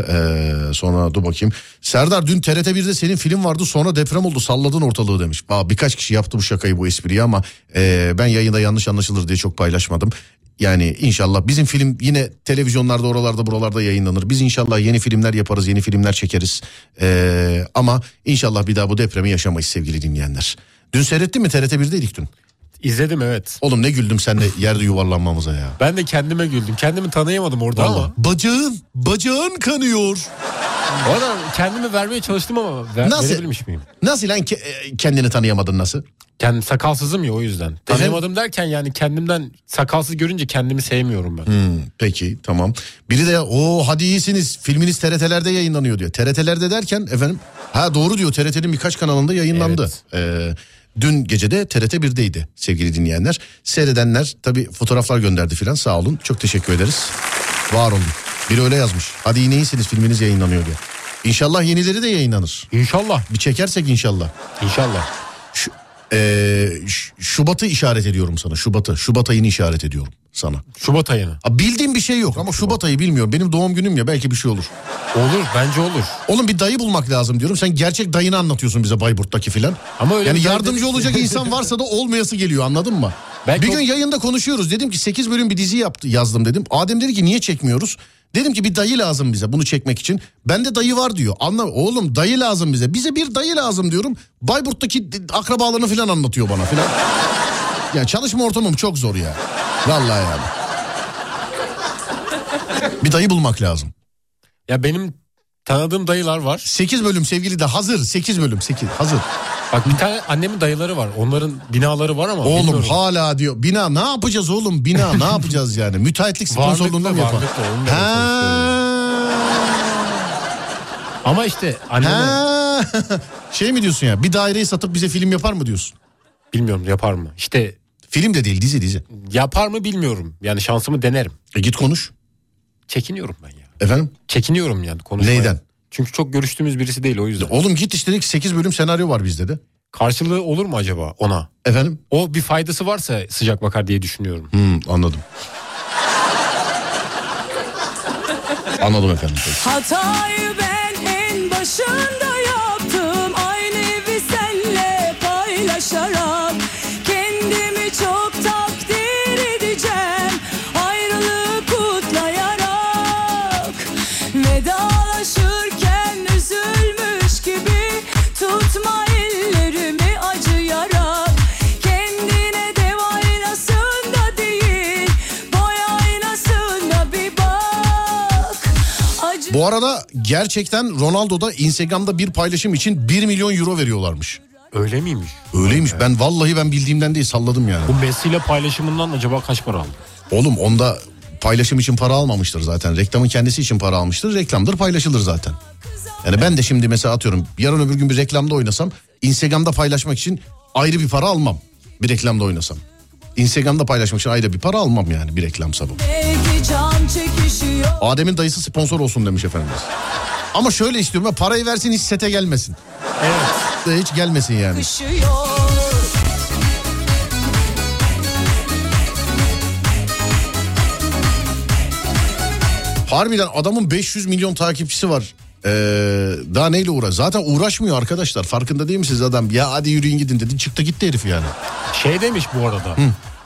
Ee, sonra dur bakayım. Serdar dün TRT 1'de senin film vardı sonra deprem oldu salladın ortalığı demiş. Aa, birkaç kişi yaptı bu şakayı bu espriyi ama e, ben yayında yanlış anlaşılır diye çok paylaşmadım. Yani inşallah bizim film yine televizyonlarda oralarda buralarda yayınlanır. Biz inşallah yeni filmler yaparız yeni filmler çekeriz. Ee, ama inşallah bir daha bu depremi yaşamayız sevgili dinleyenler. Dün seyrettin mi TRT 1'deydik dün. İzledim evet. Oğlum ne güldüm senle yerde yuvarlanmamıza ya. Ben de kendime güldüm. Kendimi tanıyamadım orada ama. Bacağın, bacağın kanıyor. Orada kendimi vermeye çalıştım ama ver, Nasıl? verebilmiş miyim? Nasıl lan ke- e, kendini tanıyamadın nasıl? Kendim sakalsızım ya o yüzden. Tanıyamadım derken yani kendimden sakalsız görünce kendimi sevmiyorum ben. Hmm, peki tamam. Biri de o hadi iyisiniz filminiz TRT'lerde yayınlanıyor diyor. TRT'lerde derken efendim ha doğru diyor TRT'nin birkaç kanalında yayınlandı. Ee, dün gece de TRT 1'deydi sevgili dinleyenler. Seyredenler tabi fotoğraflar gönderdi filan sağ olun çok teşekkür ederiz. Var olun. Biri öyle yazmış. Hadi yine iyisiniz filminiz yayınlanıyor diye. İnşallah yenileri de yayınlanır. İnşallah. Bir çekersek inşallah. İnşallah. Şu, ee, Şubat'ı işaret ediyorum sana. Şubat'ı. Şubat ayını işaret ediyorum sana. Şubat ayını. Ha, bildiğim bir şey yok ama Şubat ayı bilmiyorum. Benim doğum günüm ya belki bir şey olur. Olur bence olur. Oğlum bir dayı bulmak lazım diyorum. Sen gerçek dayını anlatıyorsun bize Bayburt'taki filan. Ama öyle yani yardımcı olacak insan <laughs> varsa da olmayası geliyor anladın mı? Belki bir o- gün yayında konuşuyoruz. Dedim ki 8 bölüm bir dizi yaptı, yazdım dedim. Adem dedi ki niye çekmiyoruz? Dedim ki bir dayı lazım bize bunu çekmek için. Bende dayı var diyor. Anla oğlum dayı lazım bize. Bize bir dayı lazım diyorum. Bayburt'taki akrabalarını filan anlatıyor bana filan. <laughs> Ya çalışma ortamım çok zor ya. Vallahi yani. Bir dayı bulmak lazım. Ya benim tanıdığım dayılar var. 8 bölüm sevgili de hazır. 8 bölüm 8 hazır. Bak bir tane annemin dayıları var. Onların binaları var ama Oğlum bilmiyorum. hala diyor. Bina ne yapacağız oğlum? Bina ne yapacağız yani? Müteahhitlik sponsorluğunda mı yapalım? Ama işte anneme Ha. şey mi diyorsun ya? Bir daireyi satıp bize film yapar mı diyorsun? bilmiyorum yapar mı? İşte Film de değil dizi dizi. yapar mı bilmiyorum. Yani şansımı denerim. E git konuş. Çekiniyorum ben ya. Efendim? Çekiniyorum yani konuşmaya. Neyden? Çünkü çok görüştüğümüz birisi değil o yüzden. Oğlum git işte 8 bölüm senaryo var bizde de. Karşılığı olur mu acaba ona? Efendim? O bir faydası varsa sıcak bakar diye düşünüyorum. Hmm, anladım. anladım efendim. Hatayı ben en başında Bu arada gerçekten Ronaldo'da Instagram'da bir paylaşım için 1 milyon euro veriyorlarmış. Öyle miymiş? Öyleymiş. Ben vallahi ben bildiğimden değil salladım yani. Bu Messi ile paylaşımından acaba kaç para aldı? Oğlum onda paylaşım için para almamıştır zaten. Reklamın kendisi için para almıştır. Reklamdır paylaşılır zaten. Yani ben de şimdi mesela atıyorum yarın öbür gün bir reklamda oynasam Instagram'da paylaşmak için ayrı bir para almam. Bir reklamda oynasam. Instagram'da paylaşmak için ayrı bir para almam yani bir reklamsa bu. Belki can çekişiyor Adem'in dayısı sponsor olsun demiş efendimiz. Ama şöyle istiyorum ya parayı versin hiç sete gelmesin. Evet. Hiç gelmesin yani. Kışıyor Harbiden adamın 500 milyon takipçisi var. Ee, daha neyle uğraş? Zaten uğraşmıyor arkadaşlar. Farkında değil misiniz adam? Ya hadi yürüyün gidin dedi. Çıktı gitti herif yani. Şey demiş bu arada.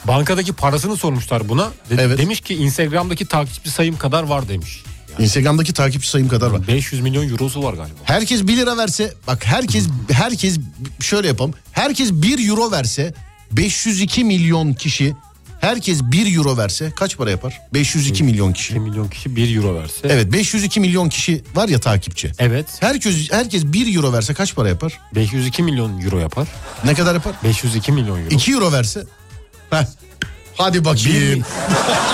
Bankadaki parasını sormuşlar buna. De- Evet. Demiş ki Instagram'daki takipçi sayım kadar var demiş. Instagram'daki takipçi sayım kadar var. 500 milyon eurosu var galiba. Herkes 1 lira verse bak herkes herkes şöyle yapalım. Herkes 1 euro verse 502 milyon kişi herkes 1 euro verse kaç para yapar? 502 milyon 2 kişi. milyon kişi 1 euro verse. Evet 502 milyon kişi var ya takipçi. Evet. Herkes herkes 1 euro verse kaç para yapar? 502 milyon euro yapar. Ne kadar yapar? 502 milyon euro. 2 euro verse. Heh. Hadi bakayım.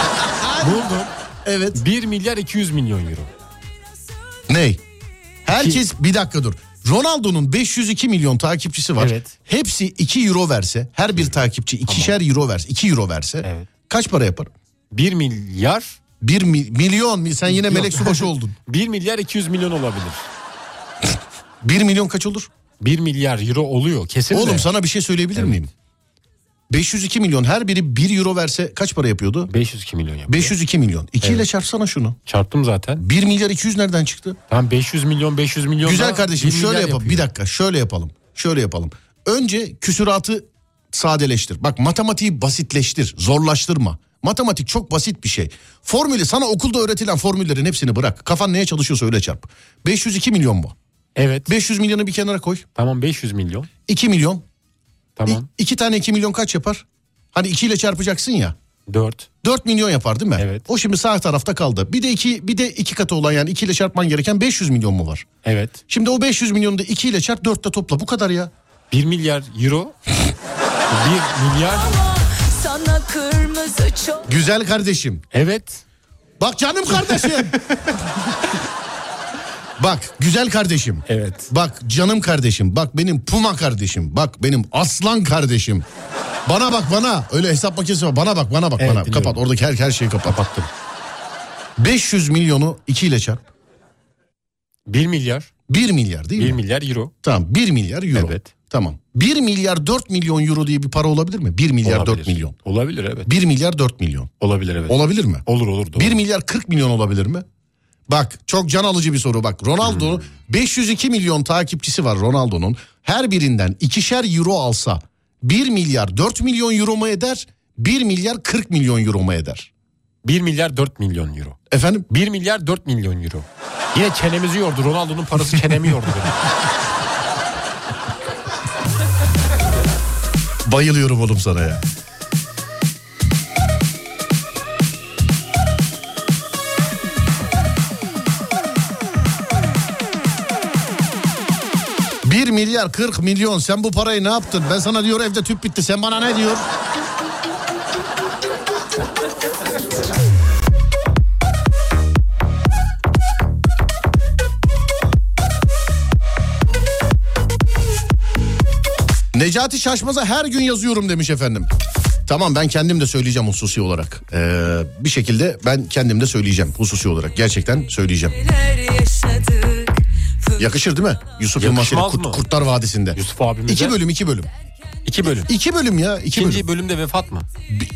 <laughs> Buldum. Evet. 1 milyar 200 milyon euro. Ney? Herkes bir dakika dur. Ronaldo'nun 502 milyon takipçisi var. Evet. Hepsi 2 euro verse, her bir takipçi ikişer euro verse, 2 euro verse Evet. kaç para yapar? 1 milyar 1 milyon sen yine Yok. melek subaşı oldun. <laughs> 1 milyar 200 milyon olabilir. <laughs> 1 milyon kaç olur? 1 milyar euro oluyor kesin Oğlum de. sana bir şey söyleyebilir miyim? 502 milyon her biri 1 euro verse kaç para yapıyordu? 502 milyon yapıyor. 502 milyon. 2 ile çarpsana şunu. Çarptım zaten. 1 milyar 200 nereden çıktı? Tamam 500 milyon 500 milyon Güzel kardeşim 1 şöyle yapalım. yapıyor. Bir dakika şöyle yapalım. Şöyle yapalım. Önce küsuratı sadeleştir. Bak matematiği basitleştir. Zorlaştırma. Matematik çok basit bir şey. Formülü sana okulda öğretilen formüllerin hepsini bırak. Kafan neye çalışıyorsa öyle çarp. 502 milyon mu? Evet. 500 milyonu bir kenara koy. Tamam 500 milyon. 2 milyon. Tamam. 2 tane 2 milyon kaç yapar? Hani 2 ile çarpacaksın ya. 4. 4 milyon yapar değil mi? Evet. O şimdi sağ tarafta kaldı. Bir de 2 bir de 2 katı olan yani 2 ile çarpman gereken 500 milyon mu var? Evet. Şimdi o 500 milyonu da 2 ile çarp 4 topla. Bu kadar ya. 1 milyar euro. <laughs> 1 milyar. Sana kırmızı çok Güzel kardeşim. Evet. Bak canım kardeşim. <laughs> Bak güzel kardeşim. Evet. Bak canım kardeşim. Bak benim puma kardeşim. Bak benim aslan kardeşim. Bana bak bana. Öyle hesap makinesi var. Bana bak bana bak Evet, bana. biliyorum. Kapat oradaki her, her şeyi kapat. Kapattım. 500 milyonu 2 ile çarp. 1 milyar. 1 milyar değil 1 mi? milyar euro. Tamam 1 milyar euro. Evet. Tamam. 1 milyar 4 milyon euro diye bir para olabilir mi? 1 milyar Olabilir. 4 milyon. Olabilir evet. 1 milyar 4 milyon. Olabilir evet. Olabilir mi? olur olur. Doğru. 1 milyar 40 milyon olabilir mi? Bak çok can alıcı bir soru bak. Ronaldo 502 milyon takipçisi var Ronaldo'nun. Her birinden ikişer euro alsa 1 milyar 4 milyon euro mu eder? 1 milyar 40 milyon euro mu eder? 1 milyar 4 milyon euro. Efendim 1 milyar 4 milyon euro. Yine çenemizi yordu. Ronaldo'nun parası çenemi yordu <laughs> bayılıyorum oğlum sana ya. Milyar 40 milyon sen bu parayı ne yaptın? Ben sana diyor evde tüp bitti sen bana ne diyor? Necati Şaşmaz'a her gün yazıyorum demiş efendim. Tamam ben kendim de söyleyeceğim hususi olarak. Ee, bir şekilde ben kendim de söyleyeceğim hususi olarak. Gerçekten söyleyeceğim. Neler yaşadık Yakışır değil mi? Yusuf Yakışmaz Kurt- mı? Kurtlar Vadisi'nde. Yusuf abimize. İki bölüm iki bölüm. İki bölüm. İki bölüm ya iki İkinci bölüm. bölümde vefat mı?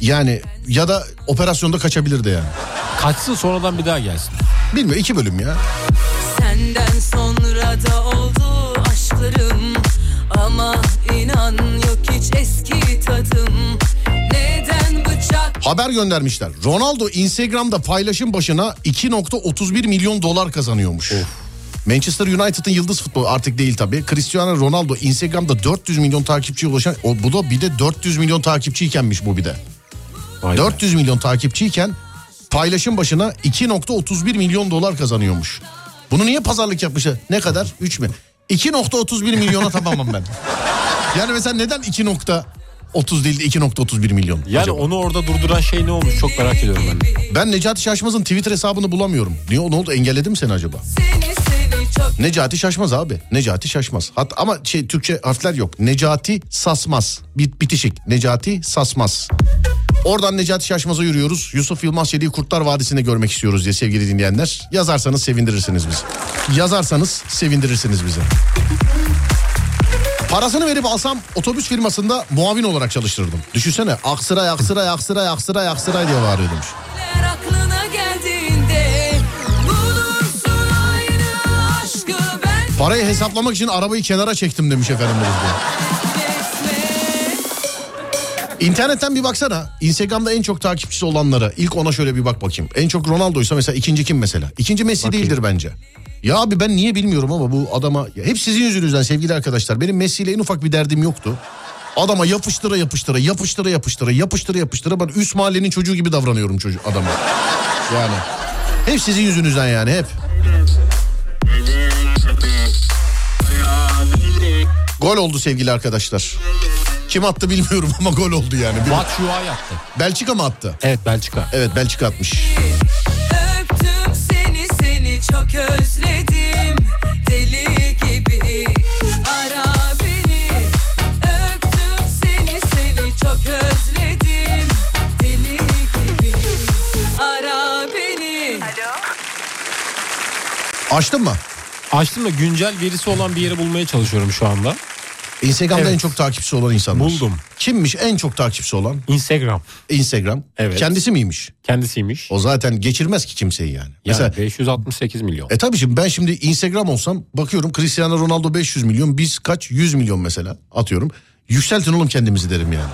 Yani ya da operasyonda kaçabilirdi yani. Kaçsın sonradan bir daha gelsin. Bilmiyorum iki bölüm ya. Senden sonra da oldu aşklarım Ama inan yok hiç eski tadım Neden bıçak Haber göndermişler. Ronaldo Instagram'da paylaşım başına 2.31 milyon dolar kazanıyormuş. Manchester United'ın yıldız futbolu artık değil tabii. Cristiano Ronaldo Instagram'da 400 milyon takipçiye ulaşan o, bu da bir de 400 milyon takipçiykenmiş bu bir de. Vay be. 400 milyon takipçiyken paylaşım başına 2.31 milyon dolar kazanıyormuş. Bunu niye pazarlık yapmışlar? Ne kadar? 3 mü? 2.31 milyona tamamım ben. <laughs> Yani mesela neden 2.30 değil de 2.31 milyon? Yani acaba? onu orada durduran şey ne olmuş çok merak ediyorum ben. Ben Necati Şaşmaz'ın Twitter hesabını bulamıyorum. Niye ne oldu engelledi mi seni acaba? seni Necati Şaşmaz abi. Necati Şaşmaz. Hat ama şey Türkçe harfler yok. Necati Sasmaz. Bit, bitişik. Necati Sasmaz. Oradan Necati Şaşmaz'a yürüyoruz. Yusuf Yılmaz Çelik'i Kurtlar Vadisi'nde görmek istiyoruz diye sevgili dinleyenler. Yazarsanız sevindirirsiniz bizi. Yazarsanız sevindirirsiniz bizi. Parasını verip alsam otobüs firmasında muavin olarak çalıştırırdım. Düşünsene aksıray aksıray aksıray aksıray aksıray diye bağırıyordum. aklına Parayı hesaplamak için arabayı kenara çektim demiş efendim. İnternetten bir baksana. Instagram'da en çok takipçisi olanlara ilk ona şöyle bir bak bakayım. En çok Ronaldo'ysa mesela ikinci kim mesela? İkinci Messi Bakayım. değildir bence. Ya abi ben niye bilmiyorum ama bu adama ya hep sizin yüzünüzden sevgili arkadaşlar. Benim Messi ile en ufak bir derdim yoktu. Adama yapıştıra yapıştıra yapıştıra yapıştıra yapıştıra yapıştıra ben üst mahallenin çocuğu gibi davranıyorum çocuk adama. Yani hep sizin yüzünüzden yani hep. Gol oldu sevgili arkadaşlar. Kim attı bilmiyorum <laughs> ama gol oldu yani. Batshuayi yaptı. Belçika mı attı? Evet Belçika. Evet Belçika atmış. Öptüm seni seni çok özledim Deli gibi ara beni Öptüm seni seni çok özledim Deli gibi ara beni Açtın mı? Açtım da güncel verisi olan bir yeri bulmaya çalışıyorum şu anda. Instagram'da Evet. en çok takipçisi olan insanlar. Buldum. Kimmiş en çok takipçisi olan? Instagram Instagram. Evet. Kendisi miymiş? kendisiymiş. O zaten geçirmez ki kimseyi yani. Yani Mesela 568 milyon. e tabii şimdi ben şimdi Instagram olsam bakıyorum Cristiano Ronaldo 500 milyon biz kaç 100 milyon mesela atıyorum. Yükseltin oğlum kendimizi derim yani.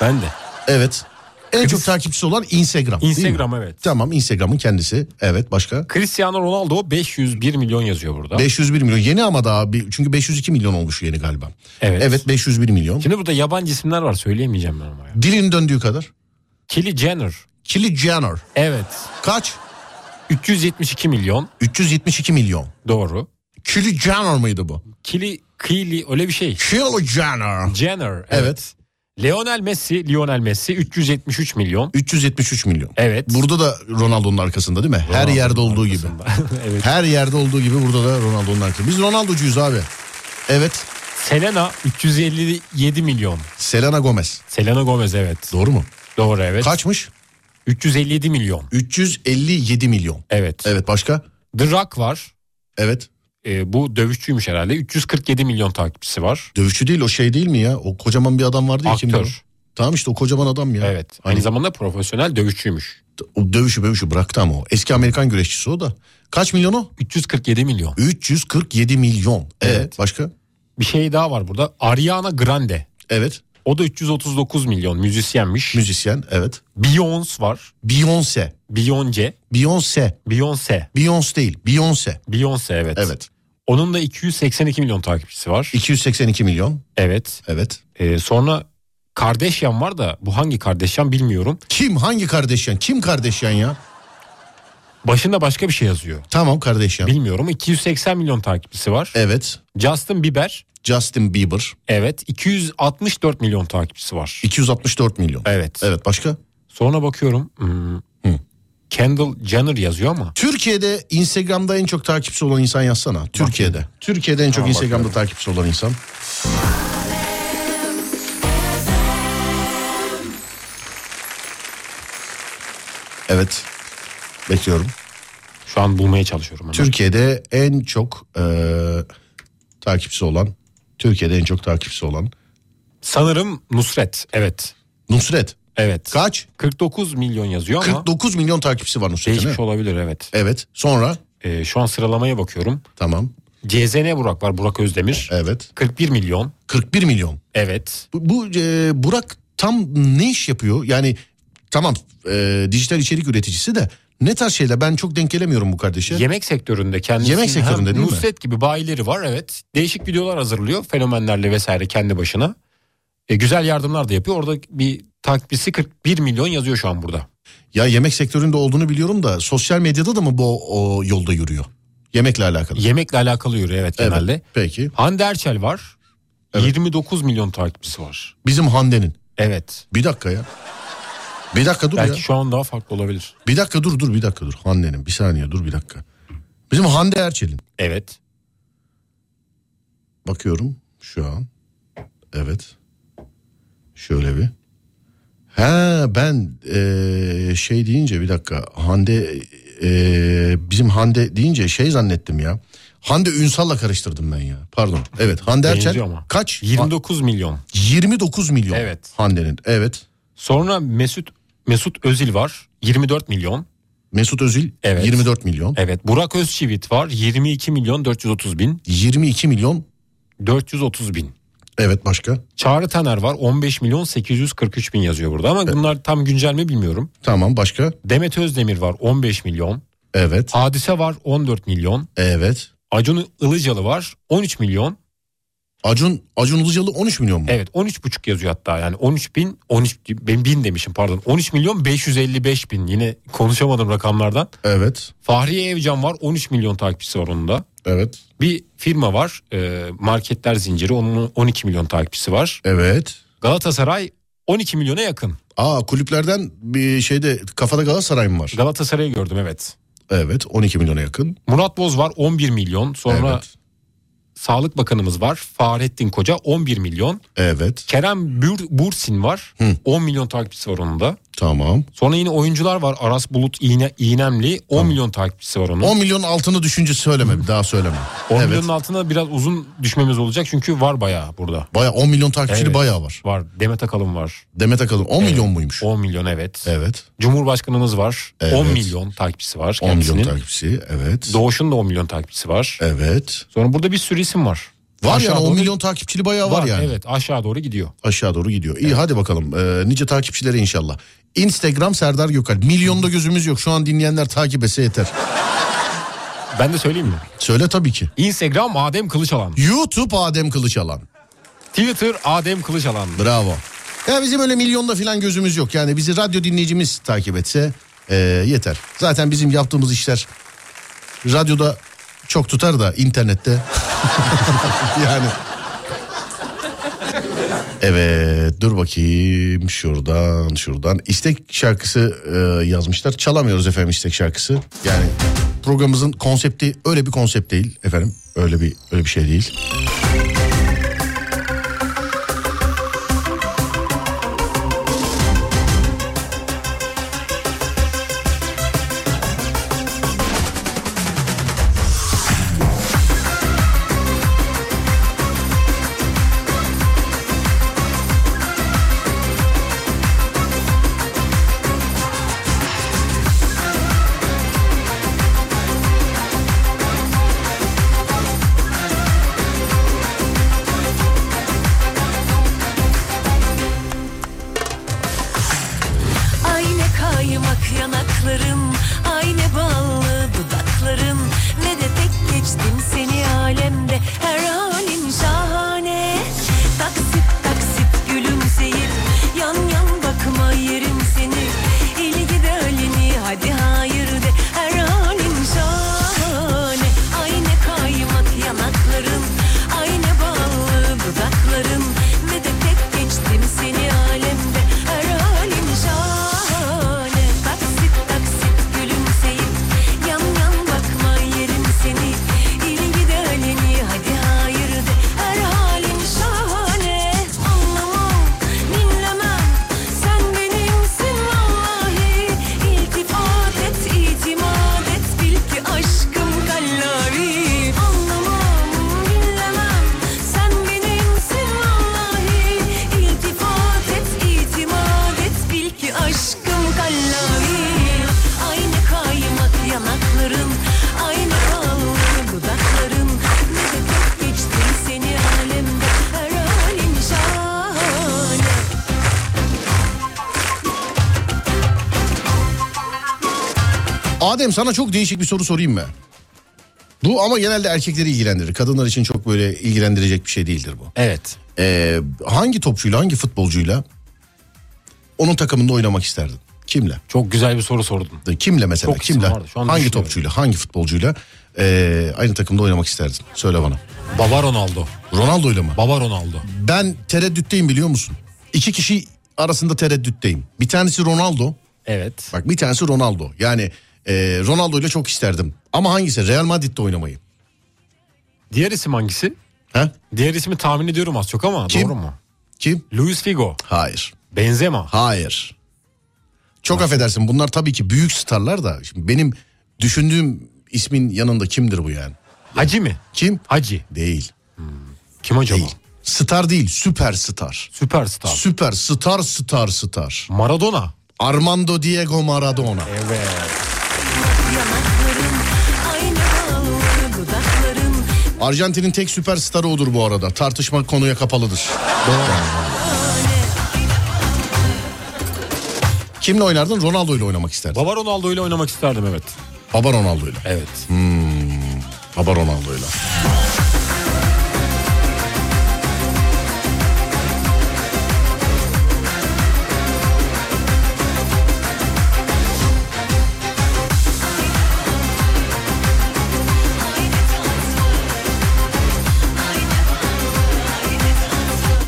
Ben de. Evet. En çok takipçisi olan Instagram. Instagram, evet. Tamam Instagram'ın kendisi. Evet başka? Cristiano Ronaldo 501 milyon yazıyor burada. 501 milyon. Yeni ama daha bir, çünkü 502 milyon olmuş yeni galiba. Evet. Evet 501 milyon. Şimdi burada yabancı isimler var söyleyemeyeceğim ben ama ya. Dilin döndüğü kadar. Kylie Jenner. Kylie Jenner. Evet. Kaç? 372 milyon. 372 milyon. Doğru. Kylie Jenner mıydı bu? Kylie, Kylie öyle bir şey. Kylie Jenner. Jenner. Evet. Evet. Lionel Messi, Lionel Messi 373 milyon. 373 milyon. Evet. Burada da Ronaldo'nun arkasında değil mi? Her Ronaldo'nun yerde olduğu gibi. arkasında. <laughs> evet. Her yerde olduğu gibi burada da Ronaldo'nun arkasında. Biz Ronaldo'cuyuz abi. Evet. Selena 357 milyon. Selena Gomez. Selena Gomez evet. Doğru mu? Doğru evet. Kaçmış? 357 milyon. 357 milyon. Evet. Evet başka? The Rock var. Evet. Ee, bu dövüşçüymüş herhalde. 347 milyon takipçisi var. Dövüşçü değil o şey değil mi ya? O kocaman bir adam vardı ya. kimdi? Aktör. Tamam işte o kocaman adam ya. Evet. Hani Aynı zamanda profesyonel dövüşçüymüş. o dövüşü dövüşü bıraktı ama o. Eski Amerikan güreşçisi o da. Kaç milyon o? 347 milyon. 347 milyon. Evet. Evet. Başka? Bir şey daha var burada. Ariana Grande. Evet. O da 339 milyon müzisyenmiş. Müzisyen. Evet. Beyoncé var. Beyoncé. Beyoncé. Beyoncé. Beyoncé. Beyoncé değil. Beyoncé. Beyoncé evet. Evet. Onun da 282 milyon takipçisi var. 282 milyon. Evet. Evet. Ee, sonra Kardashian var da bu hangi Kardashian bilmiyorum. Kim? Hangi Kardashian? Kim Kardashian ya? Başında başka bir şey yazıyor. Tamam Kardashian. Bilmiyorum. 280 milyon takipçisi var. Evet. Justin Bieber Justin Bieber. Evet 264 milyon takipçisi var. 264 milyon. Evet. Evet başka? Sonra bakıyorum. hmm, Kendall Jenner yazıyor ama. Türkiye'de Instagram'da en çok takipçisi olan insan yazsana. Türkiye'de. Türkiye'de en çok Tamam, Instagram'da bakıyorum. takipçisi olan insan. Evet. Bekliyorum. Şu an bulmaya çalışıyorum. Hemen. Türkiye'de en çok eee takipçisi olan, Türkiye'de en çok takipçisi olan Sanırım Nusret. Evet. Nusret. Evet. Kaç? 49 milyon yazıyor ama 49 milyon takipçisi var Nusret'in. değişmiş mi? olabilir evet. Evet. Sonra Ee, şu an sıralamaya bakıyorum. tamam. CZN Burak var Burak Özdemir. Evet. 41 milyon. 41 milyon. Evet. Bu, bu e, Burak tam ne iş yapıyor? Yani tamam e, dijital içerik üreticisi de ne tarz şeyler ben çok denk gelemiyorum bu kardeşe. Yemek sektöründe kendisi. Yemek sektöründe değil mi? Nusret gibi bayileri var evet. Değişik videolar hazırlıyor fenomenlerle vesaire kendi başına. E, güzel yardımlar da yapıyor. Orada bir takipçisi 41 milyon yazıyor şu an burada. Ya yemek sektöründe olduğunu biliyorum da sosyal medyada da mı bu o yolda yürüyor? Yemekle alakalı. Yemekle alakalı yürüyor evet Evet, genelde. Peki. Hande Erçel var. Evet. 29 milyon takipçisi var. Bizim Hande'nin. Evet. Bir dakika ya. Bir dakika dur Belki ya. şu an daha farklı olabilir. Bir dakika dur dur bir dakika dur. Hande'nin bir saniye dur bir dakika. Bizim Hande Erçel'in. Evet. Bakıyorum şu an. Evet. Şöyle bir. Ha ben eee, şey deyince bir dakika Hande eee, bizim Hande deyince şey zannettim ya. Hande Ünsal'la karıştırdım ben ya. Pardon. Evet Hande Erçel kaç? 29 milyon. 29 milyon. Evet. Hande'nin. Evet. Sonra Mesut Mesut Özil var. 24 milyon. Mesut Özil Evet. 24 milyon. Evet. Burak Özçivit var. 22 milyon 430 bin. 22 milyon. 430 bin. Evet başka. Çağrı Taner var. 15 milyon 843 bin yazıyor burada ama bunlar tam güncel mi bilmiyorum. Tamam başka. Demet Özdemir var 15 milyon. Evet. Hadise var 14 milyon. Evet. Acun Ilıcalı var 13 milyon. Acun Acun Ilıcalı 13 milyon mu? Evet 13 buçuk yazıyor hatta yani 13 bin 13 ben bin demişim pardon 13 milyon 555 bin yine konuşamadım rakamlardan. Evet. Fahriye Evcan var 13 milyon takipçisi var onun da. Evet. Bir firma var e, marketler zinciri onun 12 milyon takipçisi var. Evet. Galatasaray 12 milyona yakın. Aa kulüplerden bir şeyde kafada Galatasaray mı var? Galatasaray'ı gördüm evet. Evet 12 milyona yakın. Murat Boz var 11 milyon. Sonra Evet. Sağlık Bakanımız var. Fahrettin Koca 11 milyon. Evet. Kerem Bür, Bursin var. 10 milyon takipçisi var onun da. Tamam. Sonra yine oyuncular var. Aras Bulut İğne, İğnemli 10 milyon takipçisi var onun. 10 milyon altını düşünce söyleme daha söyleme. 10 <laughs> evet. milyonun altına biraz uzun düşmemiz olacak çünkü var bayağı burada. Baya 10 milyon takipçili Evet. bayağı var. Var. Demet Akalın var. Demet Akalın 10 milyon muymuş? 10 milyon evet. Evet. Cumhurbaşkanımız var. Evet. 10 milyon takipçisi var 10 milyon kendisinin. takipçisi. Evet. Doğuş'un da 10 milyon takipçisi var. evet. Sonra burada bir sürü isim var. Var Aşağı yani 10 doğru- milyon takipçili bayağı var, yani. Evet aşağı doğru gidiyor. Aşağı doğru gidiyor. İyi hadi bakalım. Ee, nice takipçileri inşallah. Instagram Serdar Gökalp. Milyonda gözümüz yok. Şu an dinleyenler takip etse yeter. Ben de söyleyeyim mi? Söyle tabii ki. Instagram Adem Kılıçalan. YouTube Adem Kılıçalan. Twitter Adem Kılıçalan. Bravo. Ya bizim öyle milyonda falan gözümüz yok. Yani bizi radyo dinleyicimiz takip etse e, yeter. Zaten bizim yaptığımız işler radyoda çok tutar da internette <laughs> yani. Evet dur bakayım şuradan şuradan. İstek şarkısı e, yazmışlar. Çalamıyoruz efendim istek şarkısı. Yani programımızın konsepti öyle bir konsept değil efendim. Öyle bir öyle bir şey değil. Adem sana çok değişik bir soru sorayım mı? Bu ama genelde erkekleri ilgilendirir. Kadınlar için çok böyle ilgilendirecek bir şey değildir bu. Evet. Ee, hangi topçuyla, hangi futbolcuyla onun takımında oynamak isterdin? Kimle? Çok güzel bir soru sordun. Kimle mesela? Çok Kimle? vardı, şu an Hangi topçuyla, hangi futbolcuyla ee, aynı takımda oynamak isterdin? Söyle bana. Baba Ronaldo. Ronaldo'yla mı? Baba Ronaldo. Ben tereddütteyim biliyor musun? İki kişi arasında tereddütteyim. Bir tanesi Ronaldo. Evet. Bak bir tanesi Ronaldo. Yani e, Ronaldo ile çok isterdim. Ama hangisi? Real Madrid'de oynamayı. Diğer isim hangisi? He? Diğer ismi tahmin ediyorum az çok ama Kim? doğru mu? Kim? Luis Figo. Hayır. Benzema. Hayır. Çok affedersin bunlar tabii ki büyük starlar da. Şimdi benim düşündüğüm ismin yanında kimdir bu yani? Hacı mi? Kim? Hacı. Değil. Kim acaba? Değil. Star değil, süperstar. Süperstar. Süper star star star. Maradona. Armando Diego Maradona. Evet. Arjantin'in tek süperstarı odur bu arada. Tartışma konuya kapalıdır. Kimle oynardın? Ronaldo ile oynamak isterdin. Baba Ronaldo ile oynamak isterdim evet. Baba Ronaldo ile. Evet. Baba Ronaldo ile.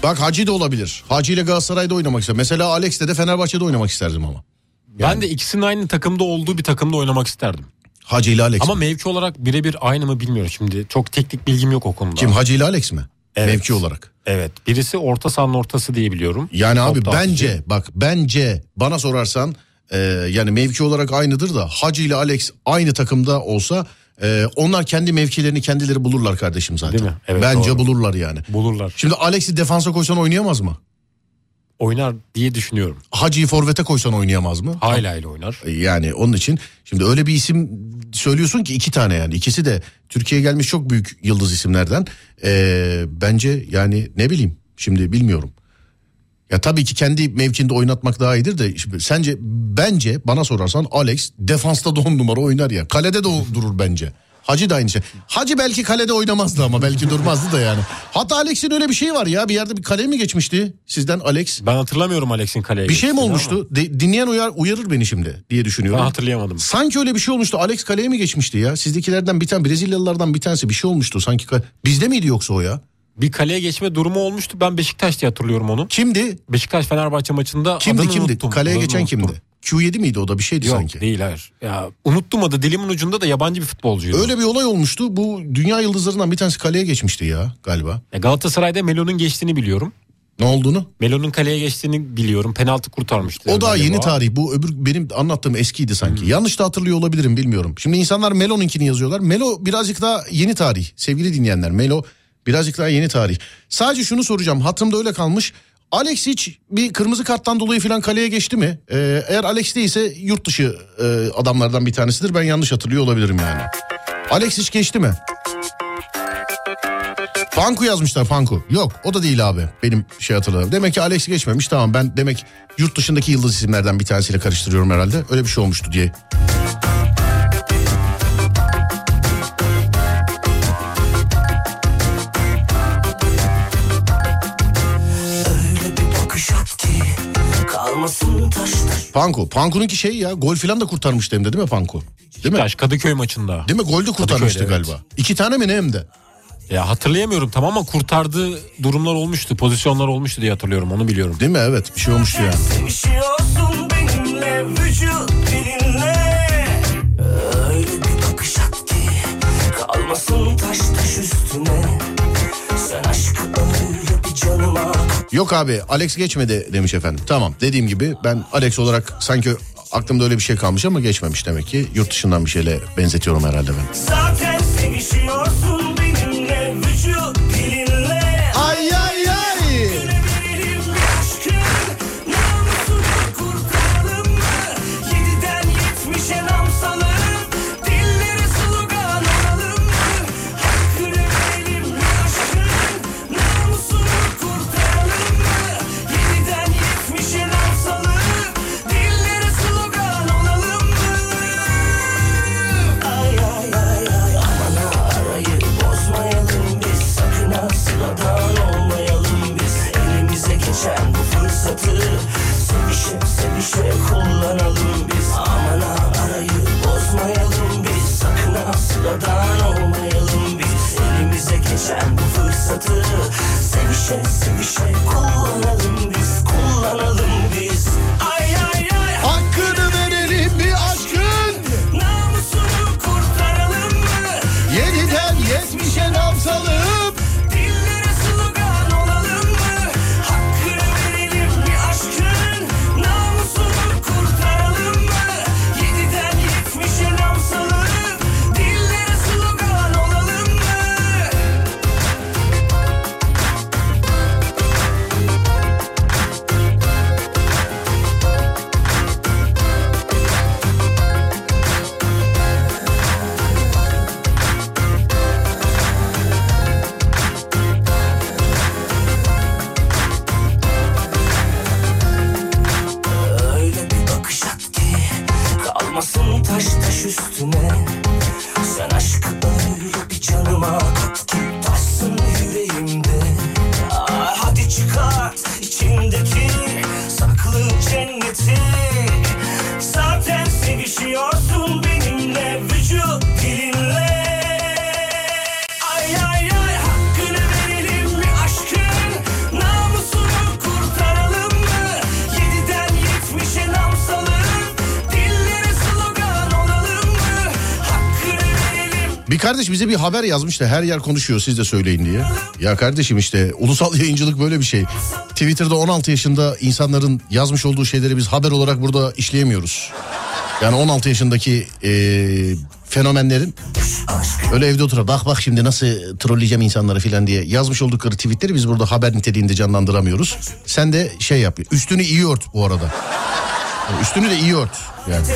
Bak Hacı da olabilir. Hacı ile Galatasaray'da oynamak isterim. Mesela Alex'le de Fenerbahçe'de oynamak isterdim ama. Ben de ikisinin aynı takımda olduğu bir takımda oynamak isterdim. Hacı ile Alex. Ama mi? mevki olarak birebir aynı mı bilmiyorum şimdi. Çok teknik bilgim yok o konuda. Kim Hacı ile Alex mi? Evet. Mevki olarak. Evet. Birisi orta sahanın ortası diye biliyorum. Yani abi Top dağıtıcı. bence bak bence bana sorarsan e, yani mevki olarak aynıdır da Hacı ile Alex aynı takımda olsa e, onlar kendi mevkilerini kendileri bulurlar kardeşim zaten. Değil mi? Evet, bence doğru. bulurlar yani. bulurlar. Şimdi Alex'i defansa koysan oynayamaz mı? Oynar diye düşünüyorum. Hacı'yı forvete koysan oynayamaz mı? Hala ile oynar. E, Yani onun için şimdi öyle bir isim söylüyorsun ki iki tane yani ikisi de Türkiye'ye gelmiş çok büyük yıldız isimlerden. E, bence yani ne bileyim şimdi bilmiyorum. Ya tabii ki kendi mevkinde oynatmak daha iyidir de şimdi sence bence bana sorarsan Alex defansta da on numara oynar ya. Kalede de durur bence. Hacı da aynı şey. Hacı belki kalede oynamazdı ama belki durmazdı da yani. Hatta Alex'in öyle bir şey var ya bir yerde bir kale mi geçmişti sizden Alex? Ben hatırlamıyorum Alex'in kaleye Bir şey mi olmuştu? De- dinleyen uyar, uyarır beni şimdi diye düşünüyorum. Ben hatırlayamadım. Sanki öyle bir şey olmuştu. Alex kaleye mi geçmişti ya? Sizdekilerden bir tane Brezilyalılardan bir tanesi bir şey olmuştu sanki. Bizde miydi yoksa o ya? Bir kaleye geçme durumu olmuştu. Ben Beşiktaş diye hatırlıyorum onu. Kimdi? Beşiktaş Fenerbahçe maçında Kimdi adını kimdi? unuttum. Kaleye Adını geçen unuttum. kimdi? Q7 miydi o da bir şeydi Yok sanki. değil hayır. Ya unuttum adı dilimin ucunda da yabancı bir futbolcuydu. Öyle bir olay olmuştu. Bu dünya yıldızlarından bir tanesi kaleye geçmişti ya galiba. Ya Galatasaray'da Melo'nun geçtiğini biliyorum. Ne olduğunu? Melo'nun kaleye geçtiğini biliyorum. Penaltı kurtarmıştı. O daha yeni tarih. Bu öbür benim anlattığım eskiydi sanki. Yanlış da hatırlıyor olabilirim bilmiyorum. Şimdi insanlar Melo'nunkini yazıyorlar. Melo birazcık daha yeni tarih. Sevgili dinleyenler Melo birazcık daha yeni tarih. Sadece şunu soracağım. Hatırımda öyle kalmış. Alex hiç bir kırmızı karttan dolayı falan kaleye geçti mi? Ee, eğer Alex değilse yurt dışı e, adamlardan bir tanesidir. Ben yanlış hatırlıyor olabilirim yani. Alex hiç geçti mi? Panku yazmışlar Panku. Yok o da değil abi benim şey hatırladığım. Demek ki Alex geçmemiş tamam ben demek yurt dışındaki yıldız isimlerden bir tanesiyle karıştırıyorum herhalde. Öyle bir şey olmuştu diye. Panku. Panku'nunki şey ya gol falan da kurtarmıştı hem de değil mi Panku? Değil mi? Beşiktaş Kadıköy maçında. Değil mi? Gol de kurtarmıştı Kadıköy'de, evet. galiba. İki tane mi ne hem de? Ya hatırlayamıyorum tamam ama kurtardığı durumlar olmuştu. Pozisyonlar olmuştu diye hatırlıyorum onu biliyorum. Değil mi? Evet bir şey olmuştu yani. Sevişiyorsun benimle vücut dilinle Öyle bir bakış at ki kalmasın taş taş üstüne Sen aşkı öyle bir canıma Yok abi Alex geçmedi demiş efendim. Tamam dediğim gibi ben Alex olarak sanki aklımda öyle bir şey kalmış ama geçmemiş demek ki. Yurt dışından bir şeyle benzetiyorum herhalde ben. Zaten sevişiyorsun kardeş bize bir haber yazmış da her yer konuşuyor siz de söyleyin diye. Ya kardeşim işte ulusal <laughs> yayıncılık böyle bir şey. Twitter'da 16 yaşında insanların yazmış olduğu şeyleri biz haber olarak burada işleyemiyoruz. Yani 16 yaşındaki eee, fenomenlerin öyle evde oturup bak bak şimdi nasıl trolleyeceğim insanları filan diye yazmış oldukları tweetleri biz burada haber niteliğinde canlandıramıyoruz. Sen de şey yap. Üstünü iyi ört bu arada. Yani Üstünü de iyi ört. Yani.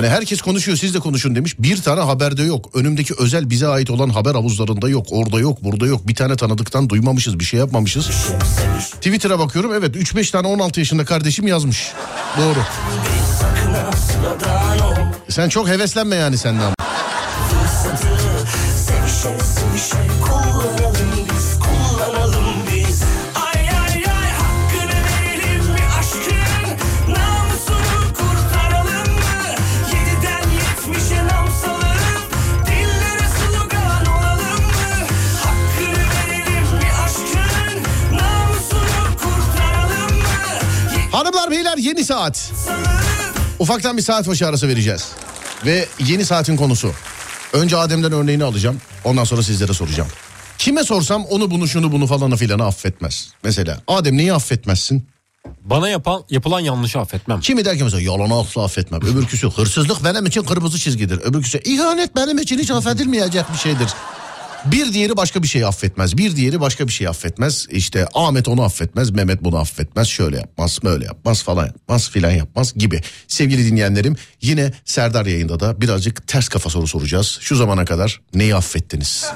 Hani herkes konuşuyor siz de konuşun demiş. Bir tane haberde yok. Önümdeki özel bize ait olan haber havuzlarında yok. Orada yok burada yok. Bir tane tanıdıktan duymamışız bir şey yapmamışız. Twitter'a bakıyorum evet 3-5 tane 16 yaşında kardeşim yazmış. Doğru. Sen çok heveslenme yani senden. Saat. Ufaktan bir saat başı arası vereceğiz. Ve yeni saatin konusu. Önce Adem'den örneğini alacağım. Ondan sonra sizlere soracağım. Kime sorsam onu bunu şunu bunu falanı filanı affetmez. Mesela Adem neyi affetmezsin? Bana yapan yapılan yanlışı affetmem. Kimi der ki mesela yalanı asla affetmem. Öbürküsü hırsızlık benim için kırmızı çizgidir. Öbürküsü ihanet benim için hiç affedilmeyecek bir şeydir. Bir diğeri başka bir şey affetmez. Bir diğeri başka bir şey affetmez. İşte Ahmet onu affetmez, Mehmet bunu affetmez. Şöyle yapmaz, böyle yapmaz falan yapmaz filan yapmaz gibi. Sevgili dinleyenlerim yine Serdar yayında da birazcık ters kafa soru soracağız. Şu zamana kadar neyi affettiniz?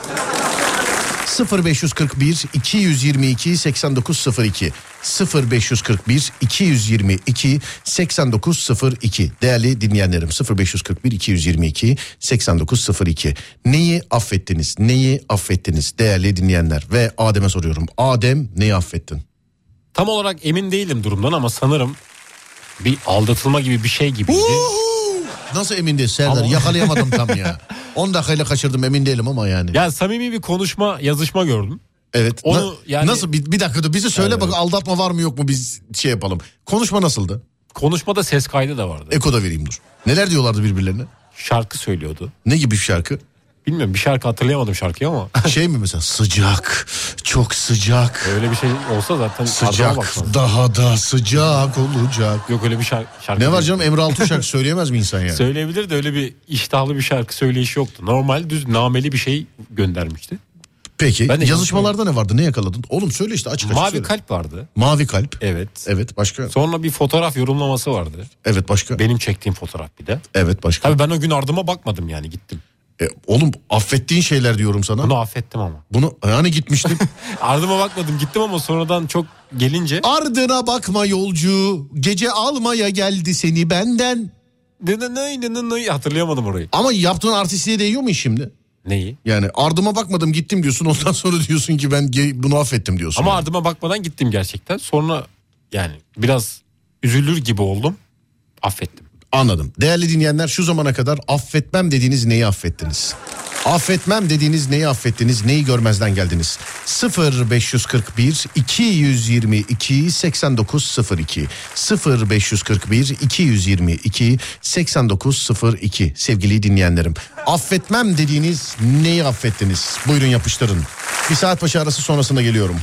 0541 222 8902 0541 222 8902 değerli dinleyenlerim 0541 222 8902 neyi affettiniz? Neyi affettiniz? Değerli dinleyenler ve Adem'e soruyorum. Adem neyi affettin? Tam olarak emin değilim durumdan ama sanırım bir aldatılma gibi bir şey gibiydi. nasıl emin değil? Serdar Ama- yakalayamadım tam ya. <laughs> 10 dakikayla kaçırdım emin değilim ama yani. Ya samimi bir konuşma, yazışma gördüm. Evet onu Na- yani- nasıl bir, bir dakika dur bize söyle bak aldatma var mı yok mu biz şey yapalım konuşma nasıldı Konuşmada ses kaydı da vardı. Eko da vereyim dur. Neler diyorlardı birbirlerine? Şarkı söylüyordu. Ne gibi bir şarkı? Bilmiyorum bir şarkı hatırlayamadım şarkıyı ama <laughs> Şey mi mesela sıcak, çok sıcak, öyle bir şey olsa zaten sıcak, daha da sıcak olacak. Yok öyle bir şarkı. şarkı Ne var canım Emre Altuğ şarkı söyleyemez mi insan yani? Söyleyebilir de öyle bir iştahlı bir şarkı söyleyişi yoktu. Normal düz nameli bir şey göndermişti. Peki Ben yazışmalarda ne vardı ne yakaladın? Oğlum söyle işte açık açık Mavi söyle. kalp vardı. Mavi kalp. Evet. Evet başka. Sonra bir fotoğraf yorumlaması vardı. Evet başka. Benim çektiğim fotoğraf bir de. Evet başka. Tabii ben o gün ardıma bakmadım yani gittim. E, oğlum affettiğin şeyler diyorum sana. Bunu affettim ama. Bunu hani gitmiştim. Ardıma bakmadım gittim ama sonradan çok gelince Ardına bakma yolcu. Gece almaya geldi seni benden. ne ne ne ne ne hatırlayamadım orayı. Ama yaptığın artistliğe değiyor mu şimdi? Neyi? Yani ardıma bakmadım gittim diyorsun ondan sonra diyorsun ki ben bunu affettim diyorsun. Ama yani. ardıma bakmadan gittim gerçekten. Sonra yani biraz üzülür gibi oldum. Affettim. Anladım. Değerli dinleyenler şu zamana kadar affetmem dediğiniz neyi affettiniz? Affetmem dediğiniz neyi affettiniz? Neyi görmezden geldiniz? 0 541 222 8902 0 541 222 8902 sevgili dinleyenlerim. Affetmem dediğiniz neyi affettiniz? Buyurun yapıştırın. Bir saat başı arası sonrasında geliyorum.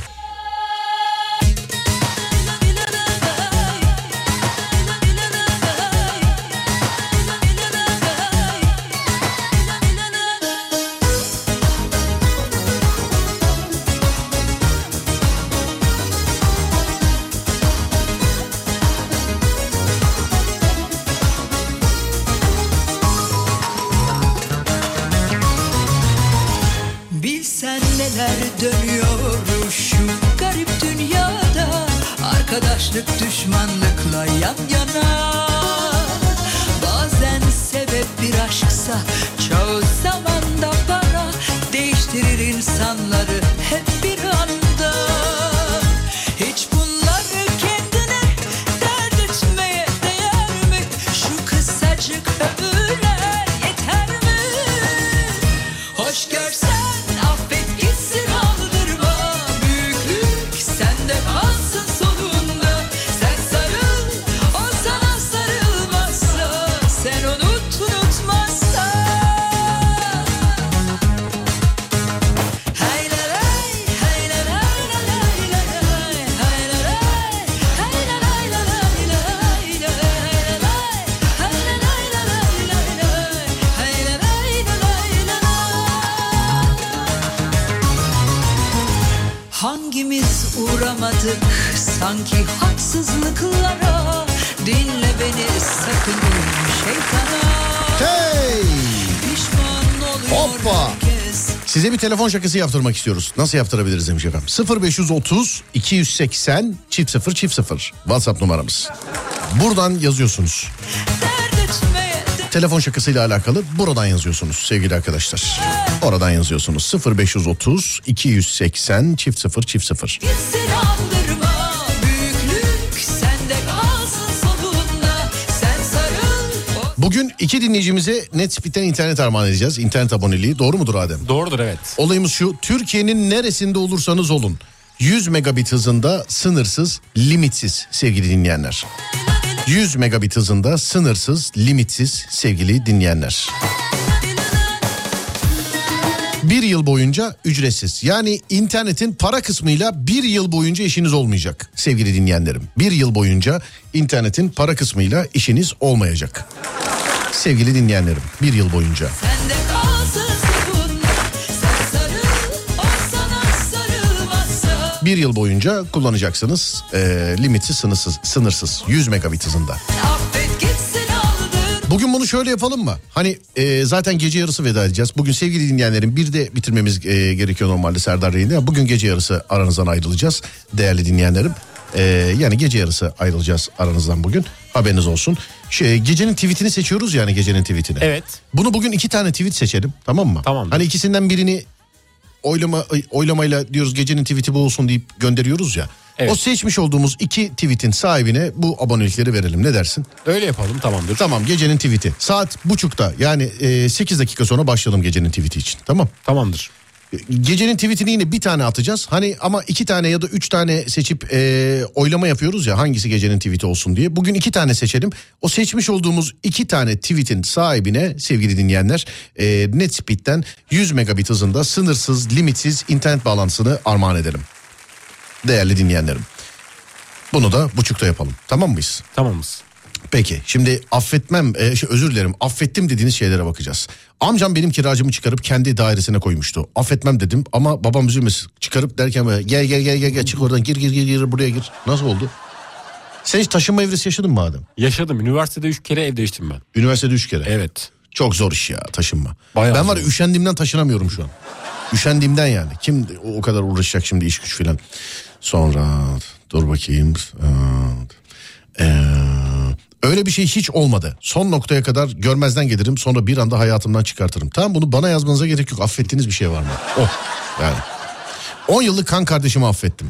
Telefon şakası yaptırmak istiyoruz. Nasıl yaptırabiliriz demiş efendim. 0530 280 çift 0 çift 0 WhatsApp numaramız. Buradan yazıyorsunuz. Telefon şakasıyla alakalı buradan yazıyorsunuz sevgili arkadaşlar. Oradan yazıyorsunuz. 0530 280 çift 0 çift 0. Gitsin iki dinleyicimize Netspeed'den internet armağan edeceğiz. İnternet aboneliği. Doğru mudur Adem? Doğrudur evet. Olayımız şu. Türkiye'nin neresinde olursanız olun. 100 megabit hızında sınırsız, limitsiz sevgili dinleyenler. 100 megabit hızında sınırsız, limitsiz sevgili dinleyenler. Bir yıl boyunca ücretsiz. Yani internetin para kısmıyla bir yıl boyunca işiniz olmayacak sevgili dinleyenlerim. Bir yıl boyunca internetin para kısmıyla işiniz olmayacak. Sevgili dinleyenlerim bir yıl boyunca. Bir yıl boyunca kullanacaksınız e, limitsiz sınırsız, sınırsız 100 megabit hızında. Bugün bunu şöyle yapalım mı? Hani e, zaten gece yarısı veda edeceğiz. Bugün sevgili dinleyenlerin bir de bitirmemiz e, gerekiyor normalde Serdar Bey'in. Bugün gece yarısı aranızdan ayrılacağız değerli dinleyenlerim. E, yani gece yarısı ayrılacağız aranızdan bugün. Haberiniz olsun. Şey, gecenin tweetini seçiyoruz yani gecenin tweetini. Evet. Bunu bugün iki tane tweet seçelim tamam mı? Tamamdır. Hani ikisinden birini oylama oylamayla diyoruz gecenin tweeti bu olsun deyip gönderiyoruz ya. Evet. O seçmiş olduğumuz iki tweetin sahibine bu abonelikleri verelim ne dersin? Öyle yapalım tamamdır. Tamam gecenin tweeti saat buçukta yani e, 8 dakika sonra başlayalım gecenin tweeti için tamam. Tamamdır. Gecenin tweetini yine bir tane atacağız. Hani ama iki tane ya da üç tane seçip e, oylama yapıyoruz ya hangisi gecenin tweeti olsun diye. Bugün iki tane seçelim. O seçmiş olduğumuz iki tane tweetin sahibine sevgili dinleyenler e, Netspeed'den 100 megabit hızında sınırsız limitsiz internet bağlantısını armağan edelim. Değerli dinleyenlerim. Bunu da buçukta yapalım tamam mıyız? Tamamız. Peki şimdi affetmem e, şey, özür dilerim affettim dediğiniz şeylere bakacağız. Amcam benim kiracımı çıkarıp kendi dairesine koymuştu. Affetmem dedim ama babam üzülmesin. Çıkarıp derken böyle gel gel gel gel gel çık oradan gir gir gir gir buraya gir. Nasıl oldu? Sen hiç taşınma evresi yaşadın mı Adem? Yaşadım. Üniversitede üç kere ev değiştim ben. Üniversitede üç kere. Evet. Çok zor iş ya taşınma. Bayağı ben var ya üşendiğimden taşınamıyorum şu an. Üşendiğimden yani. Kim o kadar uğraşacak şimdi iş güç filan. Sonra dur bakayım. Ee, öyle bir şey hiç olmadı. Son noktaya kadar görmezden gelirim. Sonra bir anda hayatımdan çıkartırım. Tamam bunu bana yazmanıza gerek yok. Affettiğiniz bir şey var mı? Oh yani. 10 yıllık kan kardeşimi affettim.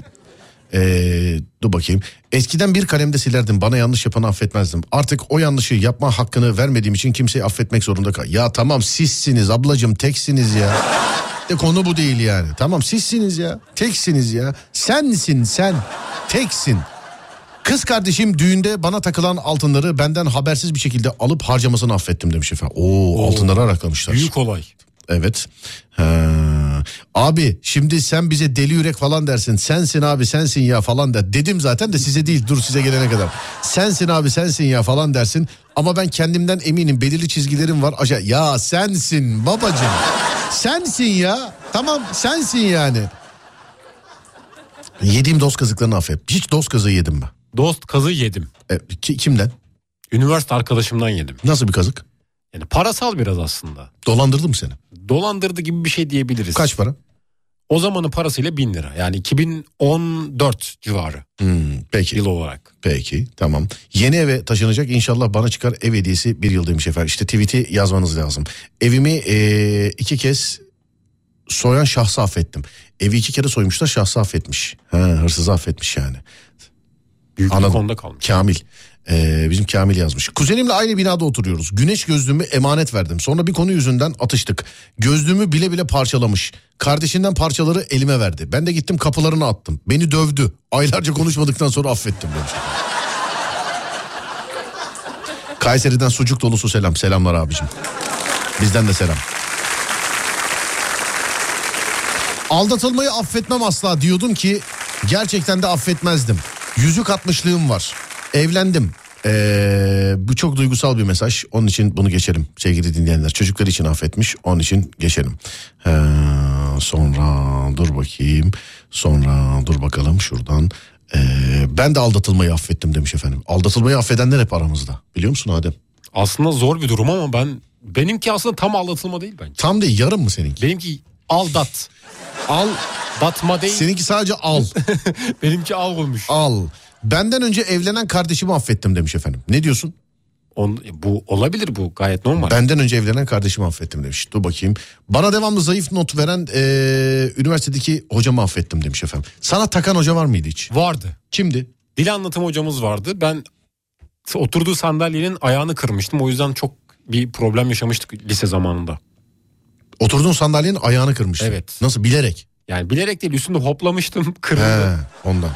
Ee, dur bakayım. Eskiden bir kalemde silerdim. Bana yanlış yapanı affetmezdim. Artık o yanlışı yapma hakkını vermediğim için kimseyi affetmek zorunda kal. Ya tamam sizsiniz ablacığım teksiniz ya. De konu bu değil yani. Tamam sizsiniz ya. Teksiniz ya. Sensin sen. Teksin. Kız kardeşim düğünde bana takılan altınları benden habersiz bir şekilde alıp harcamasını affettim demiş efendim. Oo, altınları araklamışlar. Büyük olay. Evet. Ha. Abi şimdi sen bize deli yürek falan dersin. Sensin abi sensin ya falan der. Dedim zaten de size değil dur size gelene kadar. Sensin abi sensin ya falan dersin. Ama ben kendimden eminim belirli çizgilerim var. Aşağı ya sensin babacığım. sensin ya. Tamam sensin yani. Yediğim dost kazıklarını affet. Hiç dost kazığı yedim mi? Dost kazı yedim. E, ki- kimden? Üniversite arkadaşımdan yedim. Nasıl bir kazık? Yani parasal biraz aslında. Dolandırdı mı seni? Dolandırdı gibi bir şey diyebiliriz. Kaç para? O zamanın parasıyla bin lira. Yani 2014 civarı Hmm, peki. yıl olarak. Peki tamam. Yeni eve taşınacak inşallah bana çıkar ev hediyesi bir yıl demiş efendim. İşte tweet'i yazmanız lazım. Evimi eee, iki kez soyan şahsı affettim. Evi iki kere soymuşlar şahsı affetmiş. Ha, hırsızı affetmiş yani. Büyük Anladım. konuda kalmış. Kamil. Ee, bizim Kamil yazmış. Kuzenimle aynı binada oturuyoruz. Güneş gözlüğümü emanet verdim. Sonra bir konu yüzünden atıştık. Gözlüğümü bile bile parçalamış. Kardeşinden parçaları elime verdi. Ben de gittim kapılarına attım. Beni dövdü. Aylarca konuşmadıktan sonra affettim demiş. Kayseri'den sucuk dolusu selam. Selamlar abicim. Bizden de selam. Aldatılmayı affetmem asla diyordum ki gerçekten de affetmezdim. Yüzük atmışlığım var. Evlendim. Ee, bu çok duygusal bir mesaj. Onun için bunu geçelim sevgili dinleyenler. Çocuklar için affetmiş. Onun için geçelim. Ee, sonra dur bakayım. Sonra dur bakalım şuradan. Ee, ben de aldatılmayı affettim demiş efendim. Aldatılmayı affedenler hep aramızda. Biliyor musun Adem? Aslında zor bir durum ama ben benimki aslında tam aldatılma değil bence. Tam değil yarım mı seninki? Benimki aldat. Al datma değil. Seninki sadece al. <laughs> Benimki al olmuş. al. Benden önce evlenen kardeşimi affettim demiş efendim. Ne diyorsun? On, bu olabilir bu gayet normal. Benden önce evlenen kardeşimi affettim demiş. Dur bakayım. Bana devamlı zayıf not veren eee, üniversitedeki hocamı affettim demiş efendim. Sana takan hoca var mıydı hiç? Vardı. Kimdi? Dil anlatım hocamız vardı. Ben oturduğu sandalyenin ayağını kırmıştım. O yüzden çok bir problem yaşamıştık lise zamanında. Oturduğun sandalyenin ayağını kırmıştın. Evet. Nasıl bilerek? Yani bilerek değil üstünde hoplamıştım <laughs> kırıldı. He, ondan.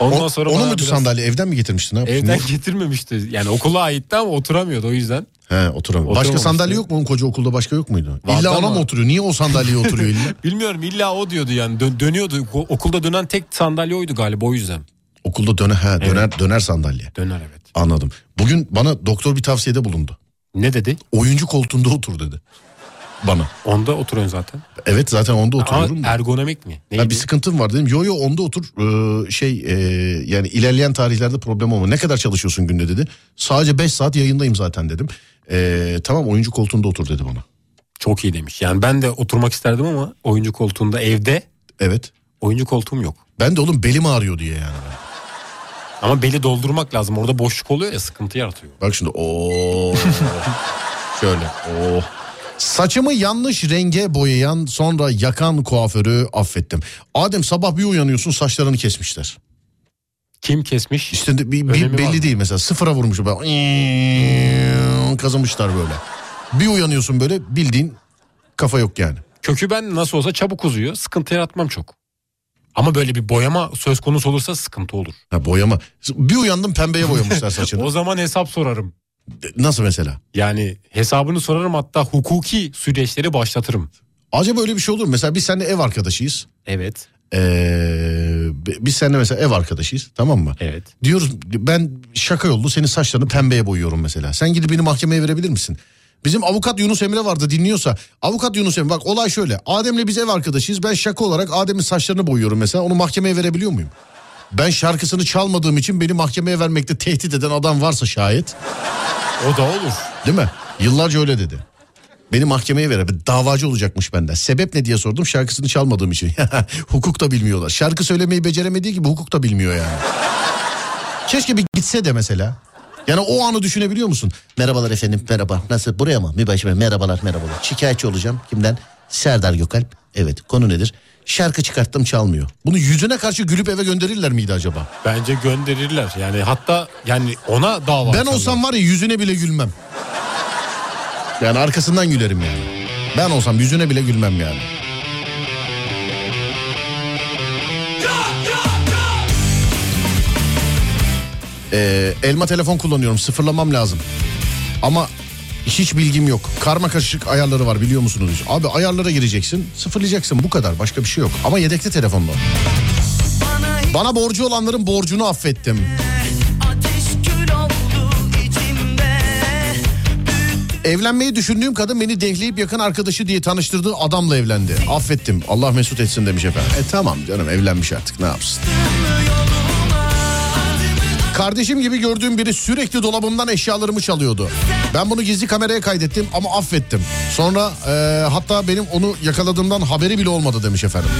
Ondan O, sonra onu muydu biraz sandalye evden mi getirmiştin? Yapmıştın? Evden Ne? getirmemişti. Yani okula aitti ama oturamıyordu o yüzden. He oturamıyor. Başka sandalye yok mu? Onun koca okulda başka yok muydu? Vardı illa ona mı oturuyor? Niye o sandalyeye oturuyor illa? <laughs> Bilmiyorum illa o diyordu yani Dö- dönüyordu. Okulda dönen tek sandalye oydu galiba o yüzden. Okulda döner, he, döner, döner sandalye. Döner evet. Anladım. Bugün bana doktor bir tavsiyede bulundu. Ne dedi? Oyuncu koltuğunda otur dedi. Bana. Onda oturuyorsun zaten. Evet zaten onda oturuyorum. Ama ergonomik mi? Neydi? Ya bir sıkıntım var dedim. Yo yo onda otur. Ee, şey e, yani ilerleyen tarihlerde problem olma. Ne kadar çalışıyorsun günde dedi. Sadece 5 saat yayındayım zaten dedim. Ee, tamam oyuncu koltuğunda otur dedi bana. Çok iyi demiş. Yani ben de oturmak isterdim ama oyuncu koltuğunda evde Evet. oyuncu koltuğum yok. Ben de oğlum belim ağrıyor diye yani. Ama beli doldurmak lazım. Orada boşluk oluyor ya sıkıntı yaratıyor. Bak şimdi o <laughs> şöyle o Saçımı yanlış renge boyayan sonra yakan kuaförü affettim. Adem sabah bir uyanıyorsun saçlarını kesmişler. Kim kesmiş? İşte de bir, bir Önemi var belli mı? değil mesela sıfıra vurmuş böyle <laughs> kazımışlar böyle. Bir uyanıyorsun böyle bildiğin kafa yok yani. Kökü ben nasıl olsa çabuk uzuyor. Sıkıntı yaratmam çok. Ama böyle bir boyama söz konusu olursa sıkıntı olur. Ha, boyama. Bir uyandım pembeye boyamışlar saçını. <laughs> O zaman hesap sorarım. Nasıl mesela? Yani hesabını sorarım hatta hukuki süreçleri başlatırım. Acaba öyle bir şey olur mu? Mesela biz seninle ev arkadaşıyız. Evet. Ee, biz seninle mesela ev arkadaşıyız tamam mı? Evet. Diyoruz ben şaka yollu senin saçlarını pembeye boyuyorum mesela. Sen gidip beni mahkemeye verebilir misin? Bizim avukat Yunus Emre vardı dinliyorsa. Avukat Yunus Emre bak olay şöyle. Adem'le biz ev arkadaşıyız. Ben şaka olarak Adem'in saçlarını boyuyorum mesela. Onu mahkemeye verebiliyor muyum? Ben şarkısını çalmadığım için beni mahkemeye vermekte tehdit eden adam varsa şayet. O da olur. Değil mi? Yıllarca öyle dedi. Beni mahkemeye ver. Davacı olacakmış benden. Sebep ne diye sordum. Şarkısını çalmadığım için. <laughs> hukuk da bilmiyorlar. Şarkı söylemeyi beceremediği gibi hukuk da bilmiyor yani. Keşke bir gitse de mesela. Yani o anı düşünebiliyor musun? Merhabalar efendim merhaba. Nasıl buraya mı? Mübaşir merhabalar merhabalar. Şikayetçi olacağım. Kimden? Serdar Gökalp. Evet konu nedir? Şarkı çıkarttım çalmıyor. Bunu yüzüne karşı gülüp eve gönderirler miydi acaba? Bence gönderirler. Yani hatta yani ona dava Ben açarlar. olsam var ya yüzüne bile gülmem. Yani arkasından gülerim yani. Ben olsam yüzüne bile gülmem yani. Ee, elma telefon kullanıyorum sıfırlamam lazım. Ama hiç bilgim yok. Karma karışık ayarları var biliyor musunuz? Abi ayarlara gireceksin sıfırlayacaksın bu kadar başka bir şey yok. Ama yedekli telefonda. Bana borcu olanların borcunu affettim. Evlenmeyi düşündüğüm kadın beni dehleyip yakın arkadaşı diye tanıştırdığı adamla evlendi. Affettim. Allah mesut etsin demiş efendim. E tamam canım evlenmiş artık ne yapsın. Kardeşim gibi gördüğüm biri sürekli dolabımdan eşyalarımı çalıyordu. Ben bunu gizli kameraya kaydettim ama affettim. Sonra e, hatta benim onu yakaladığımdan haberi bile olmadı demiş efendim.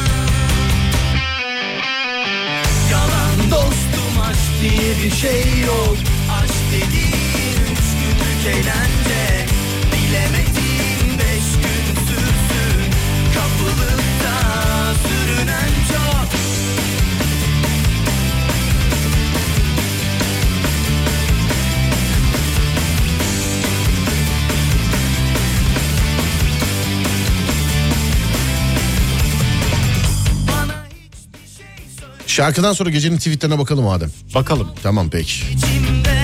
Yalan dostum aşk diye bir şey yok Aşk dediğin üç günlük eğlence Şarkıdan sonra gecenin tweetlerine bakalım Adem. Bakalım. Tamam peki. içimde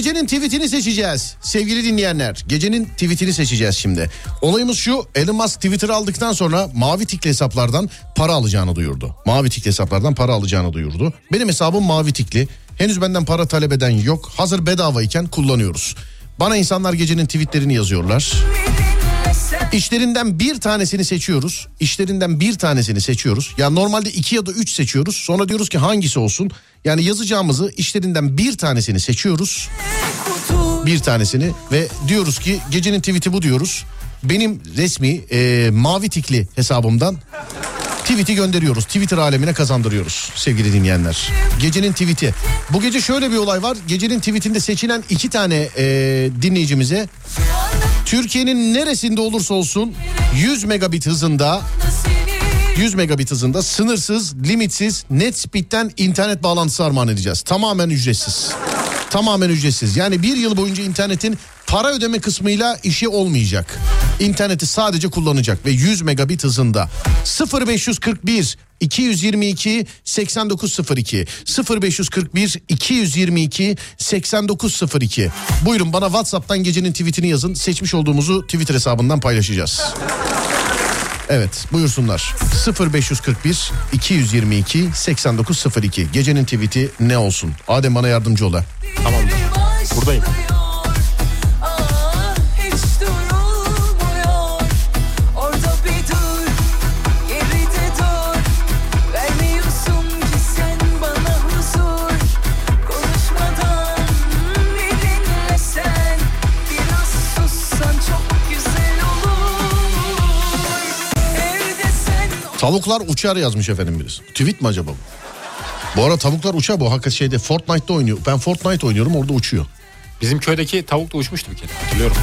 gecenin tweetini seçeceğiz. Sevgili dinleyenler gecenin tweetini seçeceğiz şimdi. Olayımız şu Elon Musk Twitter'ı aldıktan sonra mavi tikli hesaplardan para alacağını duyurdu. Mavi tikli hesaplardan para alacağını duyurdu. Benim hesabım mavi tikli. Henüz benden para talep eden yok. Hazır bedavayken kullanıyoruz. Bana insanlar gecenin tweetlerini yazıyorlar. İşlerinden bir tanesini seçiyoruz. İşlerinden bir tanesini seçiyoruz. Ya normalde iki ya da üç seçiyoruz. Sonra diyoruz ki hangisi olsun. Yani yazacağımızı işlerinden bir tanesini seçiyoruz. Bir tanesini ve diyoruz ki gecenin tweet'i bu diyoruz. Benim resmi e, mavi tikli hesabımdan tweet'i gönderiyoruz. Twitter alemine kazandırıyoruz sevgili dinleyenler. Gecenin tweet'i. Bu gece şöyle bir olay var. Gecenin tweet'inde seçilen iki tane e, dinleyicimize Türkiye'nin neresinde olursa olsun 100 megabit hızında 100 megabit hızında sınırsız, limitsiz, net speed'den internet bağlantısı armağan edeceğiz. Tamamen ücretsiz. Tamamen ücretsiz. Yani bir yıl boyunca internetin para ödeme kısmıyla işi olmayacak. İnterneti sadece kullanacak ve 100 megabit hızında. 0541 222 8902 0541 222 8902 Buyurun bana WhatsApp'tan gecenin tweetini yazın. Seçmiş olduğumuzu Twitter hesabından paylaşacağız. Evet buyursunlar 0541 222 8902 gecenin tweet'i ne olsun Adem bana yardımcı ola Tamamdır. Buradayım. Tavuklar uçar yazmış efendim birisi tweet mi acaba bu? Bu ara tavuklar uçar bu hakikaten şeyde Fortnite'da oynuyor ben Fortnite oynuyorum orada uçuyor Bizim köydeki tavuk da uçmuştu bir kere hatırlıyorum.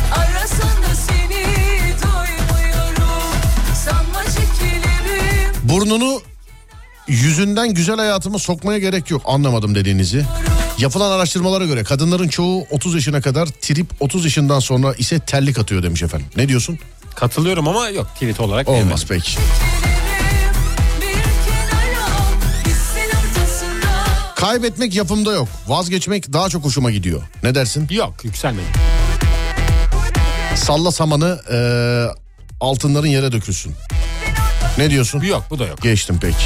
Burnunu yüzünden güzel hayatıma sokmaya gerek yok anlamadım dediğinizi. Yapılan araştırmalara göre kadınların çoğu 30 yaşına kadar trip 30 yaşından sonra ise terlik atıyor demiş efendim. Ne diyorsun? Katılıyorum ama yok tweet olarak Olmaz peki. Kaybetmek yapımda yok. Vazgeçmek daha çok hoşuma gidiyor. Ne dersin? Yok yükselmedim. Salla samanı e, altınların yere dökülsün. Ne diyorsun? Yok bu da yok. Geçtim peki.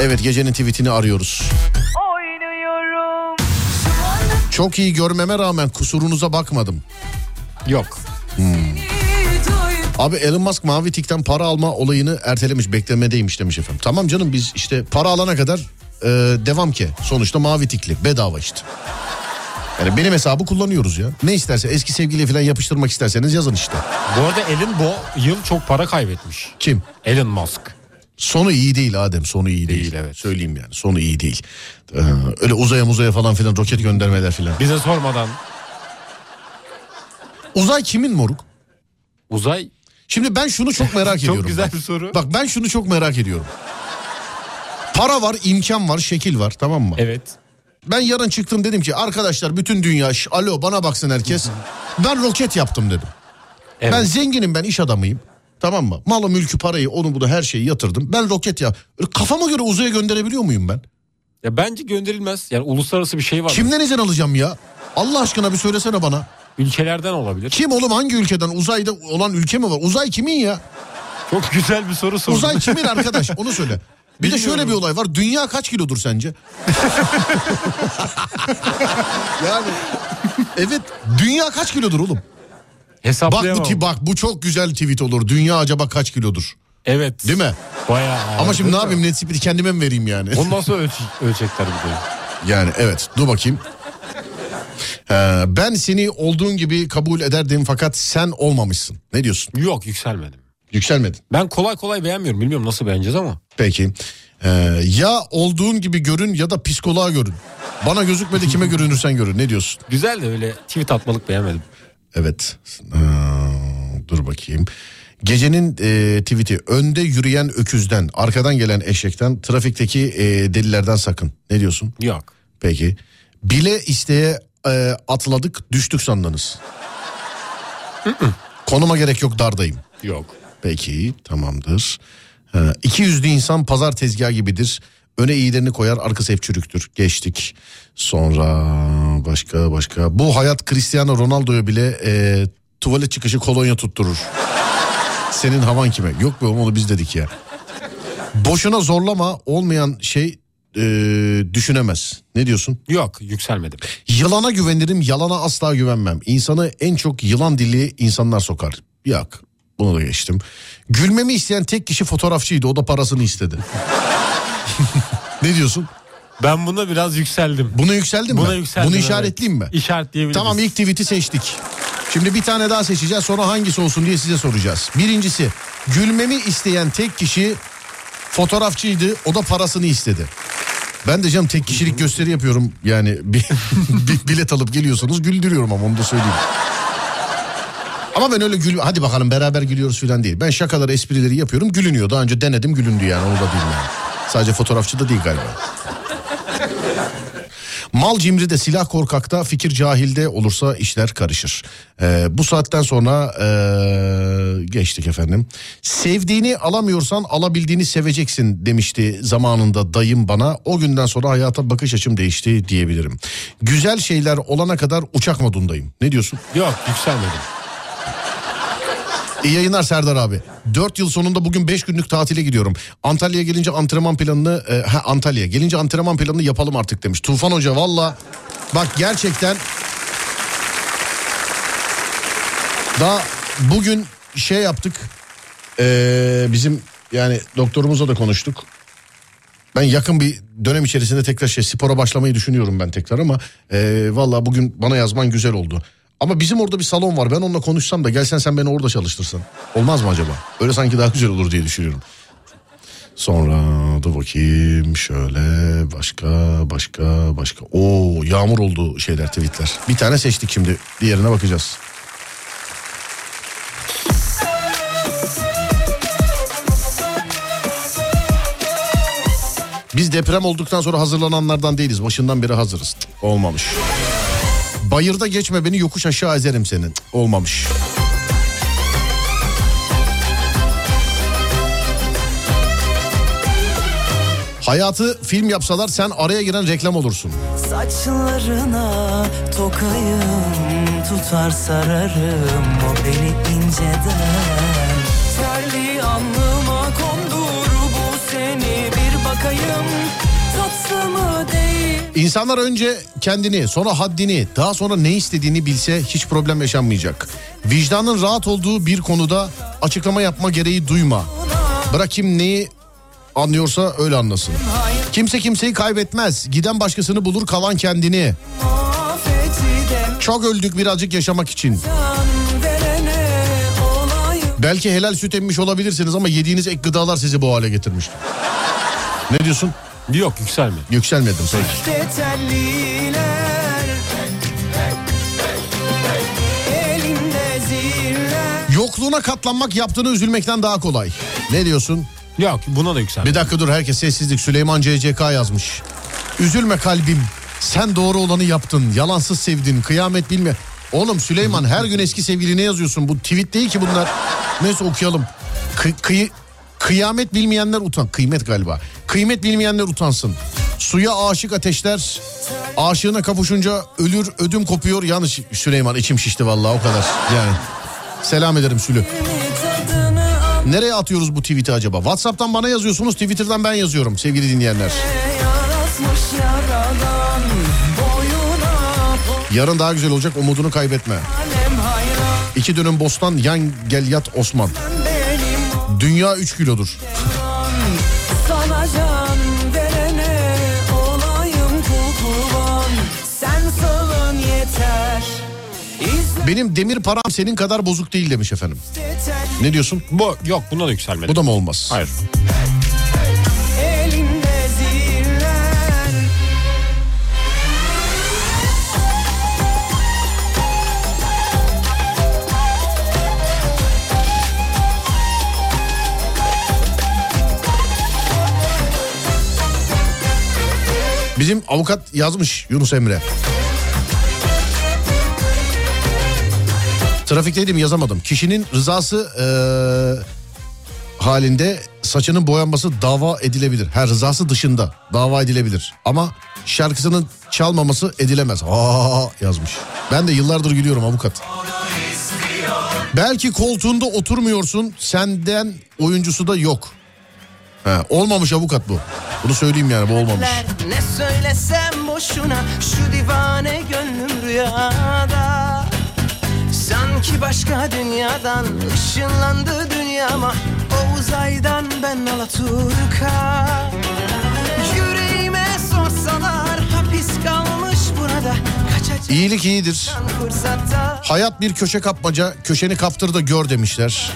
Evet gecenin tweetini arıyoruz. Çok iyi görmeme rağmen kusurunuza bakmadım. Yok. Hmm. Abi Elon Musk mavi tikten para alma olayını ertelemiş beklemedeymiş demiş efendim. Tamam canım biz işte para alana kadar e, devam ki. Sonuçta mavi tikli bedava işte. Yani benim hesabı kullanıyoruz ya. Ne isterse eski sevgiliye falan yapıştırmak isterseniz yazın işte. Bu arada Elon bu yıl çok para kaybetmiş. Kim? Elon Musk. Sonu iyi değil Adem sonu iyi değil. Değil, evet. Söyleyeyim yani sonu iyi değil. Ee, öyle uzaya muzaya falan filan roket göndermeler filan. Bize sormadan Uzay kimin moruk? uzay Şimdi ben şunu çok merak <laughs> ediyorum. çok güzel bak. bir soru. Bak ben şunu çok merak ediyorum. Para var, imkan var, şekil var tamam mı? Evet. Ben yarın çıktım dedim ki arkadaşlar bütün dünya alo bana baksın herkes. <laughs> Ben roket yaptım dedim. evet. Ben zenginim ben iş adamıyım. Tamam mı? Malı mülkü parayı onu bunu her şeyi yatırdım. Ben roket ya. Kafama göre uzaya gönderebiliyor muyum ben? Ya bence gönderilmez. Yani uluslararası bir şey var. Kimden izin alacağım ya? Allah aşkına bir söylesene bana. Ülkelerden olabilir. Kim oğlum hangi ülkeden uzayda olan ülke mi var? Uzay kimin ya? Çok güzel bir soru sordun. Uzay kimin <laughs> arkadaş? Onu söyle. Bir de şöyle Bilmiyorum. bir olay var. Dünya kaç kilodur sence? <laughs> yani evet dünya kaç kilodur oğlum? Bak bu, Hesaplayamam. bak bu çok güzel tweet olur. Dünya acaba kaç kilodur? Evet. Değil mi? Bayağı. Ama şimdi ne yapayım net speed'i kendime mi vereyim yani? Onu nasıl ölç- ölçekler bir de? Yani evet dur bakayım. Ee, ben seni olduğun gibi kabul ederdim fakat sen olmamışsın. Ne diyorsun? Yok yükselmedim. Yükselmedin. Ben kolay kolay beğenmiyorum. Bilmiyorum nasıl beğeneceğiz ama. Peki. Ee, ya olduğun gibi görün ya da psikoloğa görün. Bana gözükmedi kime görünürsen görün. Ne diyorsun? Güzel de öyle tweet atmalık beğenmedim. Evet. Ee, dur bakayım. Gecenin e, tweet'i önde yürüyen öküzden, arkadan gelen eşekten, trafikteki e, delilerden sakın. Ne diyorsun? Yok. Peki. Bile isteye e, atladık düştük sandınız. Konuma gerek yok dardayım. Yok. Peki tamamdır. Ee, iki yüzlü insan pazar tezgahı gibidir. Öne iyilerini koyar arkası hep çürüktür. Geçtik. Sonra başka başka. Bu hayat Cristiano Ronaldo'ya bile e, tuvalet çıkışı kolonya tutturur. Senin havan kime? Yok be oğlum, onu biz dedik ya. Boşuna zorlama olmayan şey e, düşünemez. Ne diyorsun? Yok yükselmedim. Yılana güvenirim yalana asla güvenmem. İnsanı en çok yılan dili insanlar sokar. Yok bunu da geçtim. Gülmemi isteyen tek kişi fotoğrafçıydı o da parasını istedi. <laughs> ne diyorsun? Ben buna biraz yükseldim. Buna yükseldin mi? Buna yükseldim. Bunu evet. işaretleyeyim mi? İşaretleyebiliriz. Tamam ilk tweet'i seçtik. Şimdi bir tane daha seçeceğiz sonra hangisi olsun diye size soracağız. Birincisi gülmemi isteyen tek kişi fotoğrafçıydı o da parasını istedi. Ben de canım tek kişilik gösteri yapıyorum yani bir, <laughs> bir bilet alıp geliyorsunuz güldürüyorum ama onu da söyleyeyim. Ama ben öyle gül hadi bakalım beraber gülüyoruz falan değil. Ben şakaları esprileri yapıyorum gülünüyor. Daha önce denedim gülündü yani onu da yani. Sadece fotoğrafçı da değil galiba. Mal cimride silah korkakta fikir cahilde olursa işler karışır. Ee, bu saatten sonra ee, geçtik efendim. Sevdiğini alamıyorsan alabildiğini seveceksin demişti zamanında dayım bana. O günden sonra hayata bakış açım değişti diyebilirim. Güzel şeyler olana kadar uçak modundayım. Ne diyorsun? Yok yükselmedim. İyi yayınlar Serdar abi. 4 yıl sonunda bugün 5 günlük tatile gidiyorum. Antalya'ya gelince antrenman planını e, ha, Antalya gelince antrenman planını yapalım artık demiş. Tufan Hoca valla bak gerçekten daha bugün şey yaptık. Ee, bizim yani doktorumuzla da konuştuk. Ben yakın bir dönem içerisinde tekrar şey spora başlamayı düşünüyorum ben tekrar ama e, valla bugün bana yazman güzel oldu. Ama bizim orada bir salon var ben onunla konuşsam da gelsen sen beni orada çalıştırsan. Olmaz mı acaba? Öyle sanki daha güzel olur diye düşünüyorum. Sonra da bakayım şöyle başka başka başka. Oo yağmur oldu şeyler tweetler. Bir tane seçtik şimdi diğerine bakacağız. Biz deprem olduktan sonra hazırlananlardan değiliz. Başından beri hazırız. Cık, olmamış. Bayırda geçme beni yokuş aşağı ezerim seni. Cık, olmamış. Hayatı film yapsalar sen araya giren reklam olursun. Saçlarına tokayım tutar sararım o beni inceden Terli alnıma kondur bu seni bir bakayım tatlı mı değil İnsanlar önce kendini sonra haddini daha sonra ne istediğini bilse hiç problem yaşanmayacak. Vicdanın rahat olduğu bir konuda açıklama yapma gereği duyma. Bırak neyi anlıyorsa öyle anlasın. Kimse kimseyi kaybetmez. Giden başkasını bulur kalan kendini. Çok öldük birazcık yaşamak için. Belki helal süt emmiş olabilirsiniz ama yediğiniz ek gıdalar sizi bu hale getirmiştir. Ne diyorsun? Yok yükselmedim. Yükselmedim peki. de telliler Elimde ziller Yokluğuna katlanmak yaptığını üzülmekten daha kolay. Ne diyorsun? Yok buna da yükselmedim. Bir dakika dur herkes sessizlik. Süleyman CCK yazmış. Üzülme kalbim. Sen doğru olanı yaptın. Yalansız sevdin. Kıyamet bilme. Oğlum Süleyman her gün eski sevgiline yazıyorsun. Bu tweet değil ki bunlar. Neyse okuyalım. Kı- kıyı- kıyamet bilmeyenler utan. Kıymet galiba. Kıymet bilmeyenler utansın. Suya aşık ateşler. Aşığına kavuşunca ölür ödüm kopuyor. Yanlış Süleyman içim şişti vallahi o kadar. Yani. Selam ederim Sülü. Nereye atıyoruz bu tweet'i acaba? WhatsApp'tan bana yazıyorsunuz, Twitter'dan ben yazıyorum sevgili dinleyenler. Yarın daha güzel olacak umudunu kaybetme. İki dönüm bostan yan gel yat Osman. Dünya 3 kilodur. sana can verene olayım kul kurban Sen sığın yeter İzle Benim demir param senin kadar bozuk değil demiş efendim. Ne diyorsun? Bu yok buna da yükselmedim. Bu da mı olmaz? Hayır. Bizim avukat yazmış Yunus Emre. Trafikteydim yazamadım. Kişinin rızası eee, halinde saçının boyanması dava edilebilir. Her rızası dışında dava edilebilir. Ama şarkısının çalmaması edilemez. Aa yazmış. Ben de yıllardır gülüyorum avukat. Belki koltuğunda oturmuyorsun senden oyuncusu da yok. Ha, olmamış avukat bu. Bunu söyleyeyim yani bu olmamış. Ne söylesem boşuna şu divane gönlüm rüyada Sanki başka dünyadan ışınlandı dünyama O uzaydan ben Alaturka Yüreğime sorsalar hapis kalmış burada İyilik iyidir. Hayat bir köşe kapmaca, köşeni kaptır da gör demişler.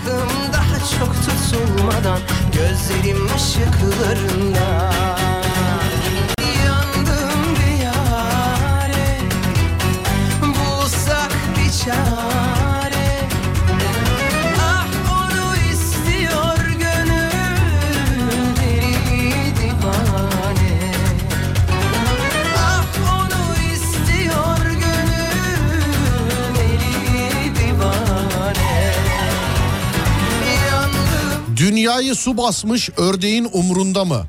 Tutulmadan Gözlerim ışıklarında Dünyayı su basmış ördeğin umrunda mı?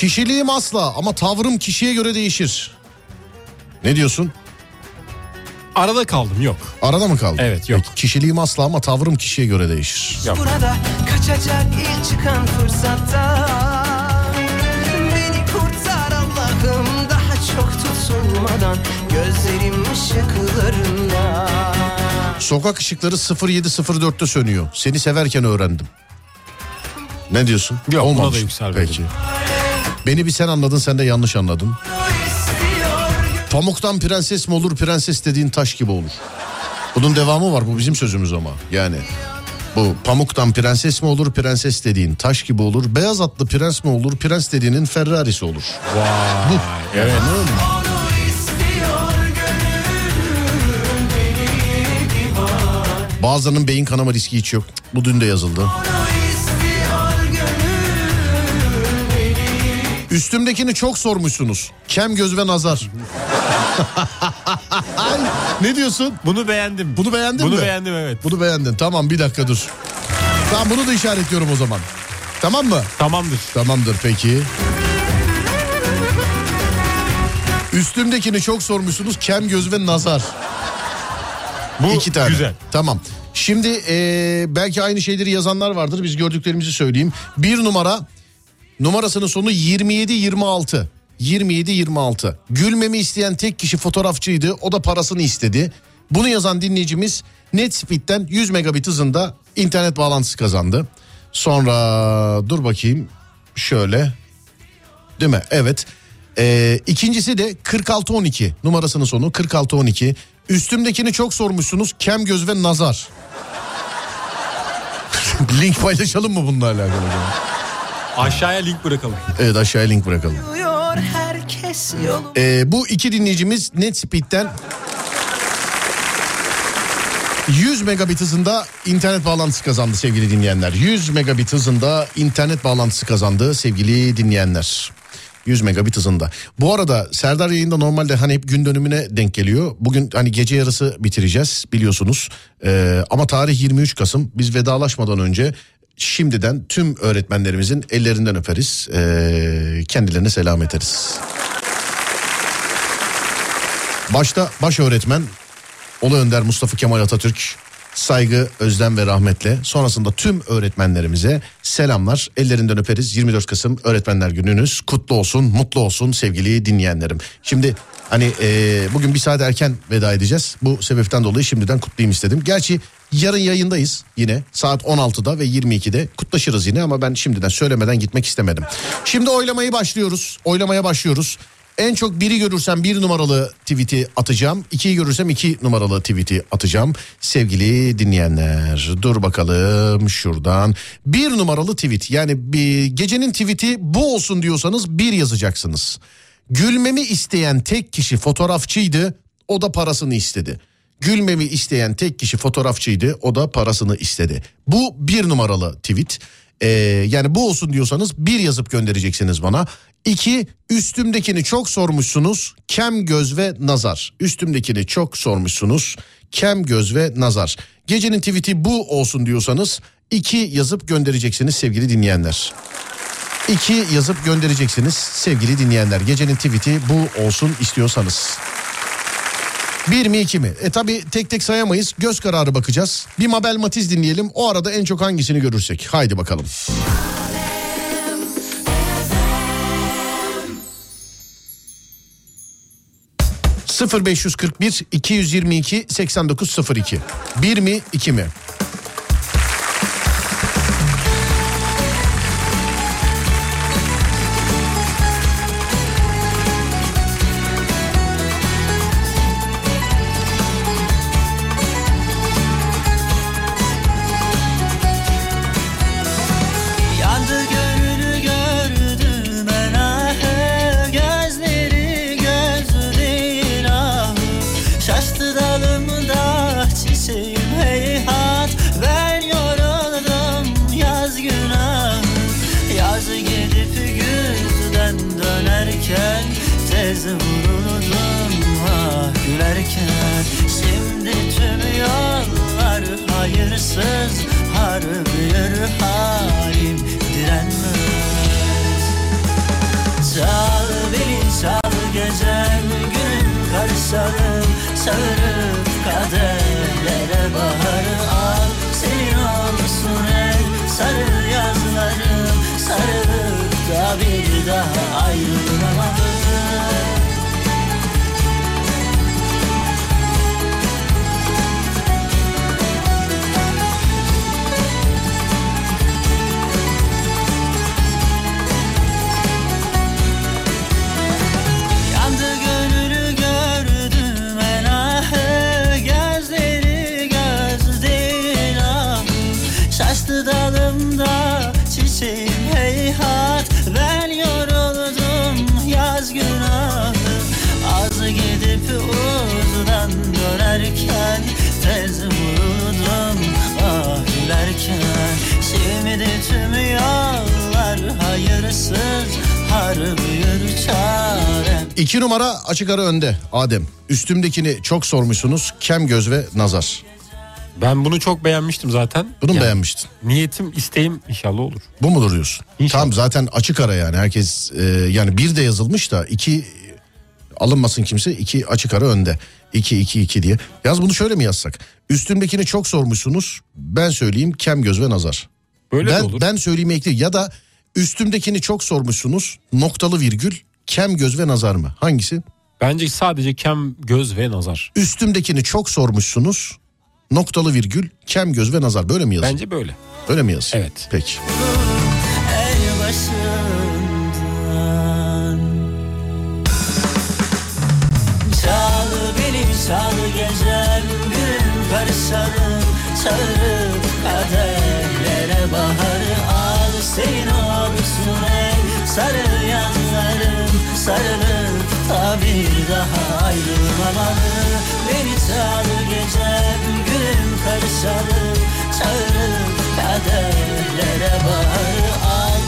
Kişiliğim asla ama tavrım kişiye göre değişir. Ne diyorsun? Arada kaldım yok. Arada mı kaldın? Evet, yok. Peki, kişiliğim asla ama tavrım kişiye göre değişir. Yok. Burada kaçacak ilk çıkan fırsatta Beni kurtar Allah'ım daha çok tutulmadan Gözlerim ışıklarında Sokak ışıkları 0704'te sönüyor. Seni severken öğrendim. Ne diyorsun? Yok, Olmamış. da yükselmedim. Peki. Beni bir sen anladın sen de yanlış anladın. Pamuktan prenses mi olur prenses dediğin taş gibi olur. Bunun devamı var bu bizim sözümüz ama yani. Bu pamuktan prenses mi olur prenses dediğin taş gibi olur. Beyaz atlı prens mi olur prens dediğinin Ferrari'si olur. Vay. Evet. Bazılarının beyin kanama riski hiç yok. Bu dün de yazıldı. Üstümdekini çok sormuşsunuz. Kem göz ve nazar. <laughs> Ne diyorsun? Bunu beğendim. Bunu beğendin Bunu mi? beğendim evet. Bunu beğendin. Tamam bir dakika dur. Tamam bunu da işaretliyorum o zaman. Tamam mı? Tamamdır. Tamamdır peki. Üstümdekini çok sormuşsunuz. Kem göz ve nazar. Bu İki tane. güzel. Tamam. Şimdi eee, belki aynı şeyleri yazanlar vardır. Biz gördüklerimizi söyleyeyim. Bir numara numarasının sonu 27-26. 27-26. Gülmemi isteyen tek kişi fotoğrafçıydı. O da parasını istedi. Bunu yazan dinleyicimiz NetSpeed'den 100 megabit hızında internet bağlantısı kazandı. Sonra dur bakayım şöyle. Değil mi? Evet. Ee, ikincisi de 4612 numarasının sonu 4612. Üstümdekini çok sormuşsunuz. Kem göz ve nazar. <laughs> Link paylaşalım mı bununla alakalı? Aşağıya link bırakalım. Evet aşağıya link bırakalım. Ee, bu iki dinleyicimiz NetSpeed'den 100 megabit hızında internet bağlantısı kazandı sevgili dinleyenler. 100 megabit hızında internet bağlantısı kazandı sevgili dinleyenler. 100 megabit hızında. Bu arada Serdar yayında normalde hani hep gün dönümüne denk geliyor. Bugün hani gece yarısı bitireceğiz biliyorsunuz. Ee, ama tarih 23 Kasım. Biz vedalaşmadan önce şimdiden tüm öğretmenlerimizin ellerinden öperiz. Ee, kendilerine selam ederiz. Başta baş öğretmen Ulu Önder Mustafa Kemal Atatürk saygı, özlem ve rahmetle sonrasında tüm öğretmenlerimize selamlar. Ellerinden öperiz. 24 Kasım Öğretmenler Gününüz kutlu olsun, mutlu olsun sevgili dinleyenlerim. Şimdi hani e, bugün bir saat erken veda edeceğiz. Bu sebepten dolayı şimdiden kutlayayım istedim. Gerçi yarın yayındayız yine saat 16'da ve 22'de kutlaşırız yine ama ben şimdiden söylemeden gitmek istemedim. Şimdi oylamayı başlıyoruz. Oylamaya başlıyoruz. En çok biri görürsem bir numaralı tweet'i atacağım. İkiyi görürsem iki numaralı tweet'i atacağım. Sevgili dinleyenler dur bakalım şuradan. Bir numaralı tweet yani bir gecenin tweet'i bu olsun diyorsanız bir yazacaksınız. Gülmemi isteyen tek kişi fotoğrafçıydı. O da parasını istedi. Gülmemi isteyen tek kişi fotoğrafçıydı. O da parasını istedi. Bu bir numaralı tweet. Ee, yani bu olsun diyorsanız bir yazıp göndereceksiniz bana. İki üstümdekini çok sormuşsunuz. Kem göz ve nazar. Üstümdekini çok sormuşsunuz. Kem göz ve nazar. Gecenin tweet'i bu olsun diyorsanız iki yazıp göndereceksiniz sevgili dinleyenler. İki yazıp göndereceksiniz sevgili dinleyenler. Gecenin tweet'i bu olsun istiyorsanız. Bir mi iki mi? E tabi tek tek sayamayız. Göz kararı bakacağız. Bir Mabel Matiz dinleyelim. O arada en çok hangisini görürsek. Haydi bakalım. 0541 222 8902. Bir mi iki mi? Hayırsız Harbi yürü halim direnmez. Çal beni çal gecem günüm karışalım Sarıp kaderlere baharı al. Senin olsun el sarı yazlarım Sarılıp da bir daha ayrılmamalı Şimdi tüm yollar hayırsız Harbi yürü çarem İki numara açık ara önde Adem. Üstümdekini çok sormuşsunuz. Kem göz ve nazar. Ben bunu çok beğenmiştim zaten. Bunu Yani beğenmiştin? Niyetim isteğim inşallah olur. Bu mudur diyorsun? İnşallah. Tam zaten açık ara yani herkes e, yani bir de yazılmış da iki alınmasın kimse iki açık ara önde. İki iki iki diye. Yaz bunu şöyle mi yazsak? Üstümdekini çok sormuşsunuz. Ben söyleyeyim kem göz ve nazar. Böyle ben, de olur. ben söyleyeyim ekle ya da üstümdekini çok sormuşsunuz. Noktalı virgül kem göz ve nazar mı? Hangisi? Bence sadece kem, göz ve nazar. Üstümdekini çok sormuşsunuz. Noktalı virgül kem göz ve nazar böyle mi yazın? Bence böyle. Öyle mi yazın? Evet. Peki. Çal beni çal gecem gün karışalım Çağırıp kaderlere baharı al Senin olsun el sarı yanlarım Sarılıp da bir daha ayrılmamalı Beni çal gecem gün karışalım Çağırıp kaderlere baharı al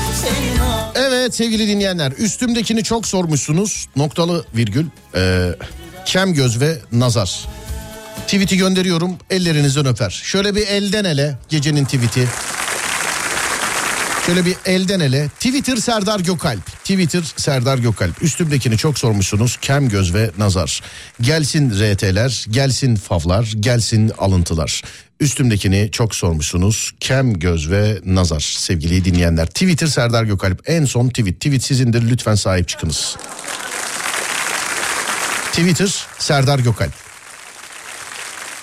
Evet sevgili dinleyenler üstümdekini çok sormuşsunuz. Noktalı virgül e, kem göz ve nazar. Tweet'i gönderiyorum ellerinizden öper. Şöyle bir elden ele gecenin tweet'i. Şöyle bir elden ele. Twitter Serdar Gökalp. Twitter Serdar Gökalp. Üstümdekini çok sormuşsunuz. Kem göz ve nazar. Gelsin RT'ler, gelsin favlar, gelsin alıntılar. Üstümdekini çok sormuşsunuz. Kem göz ve nazar sevgili dinleyenler. Twitter Serdar Gökalp. En son tweet. Tweet sizindir lütfen sahip çıkınız. Twitter Serdar Gökalp.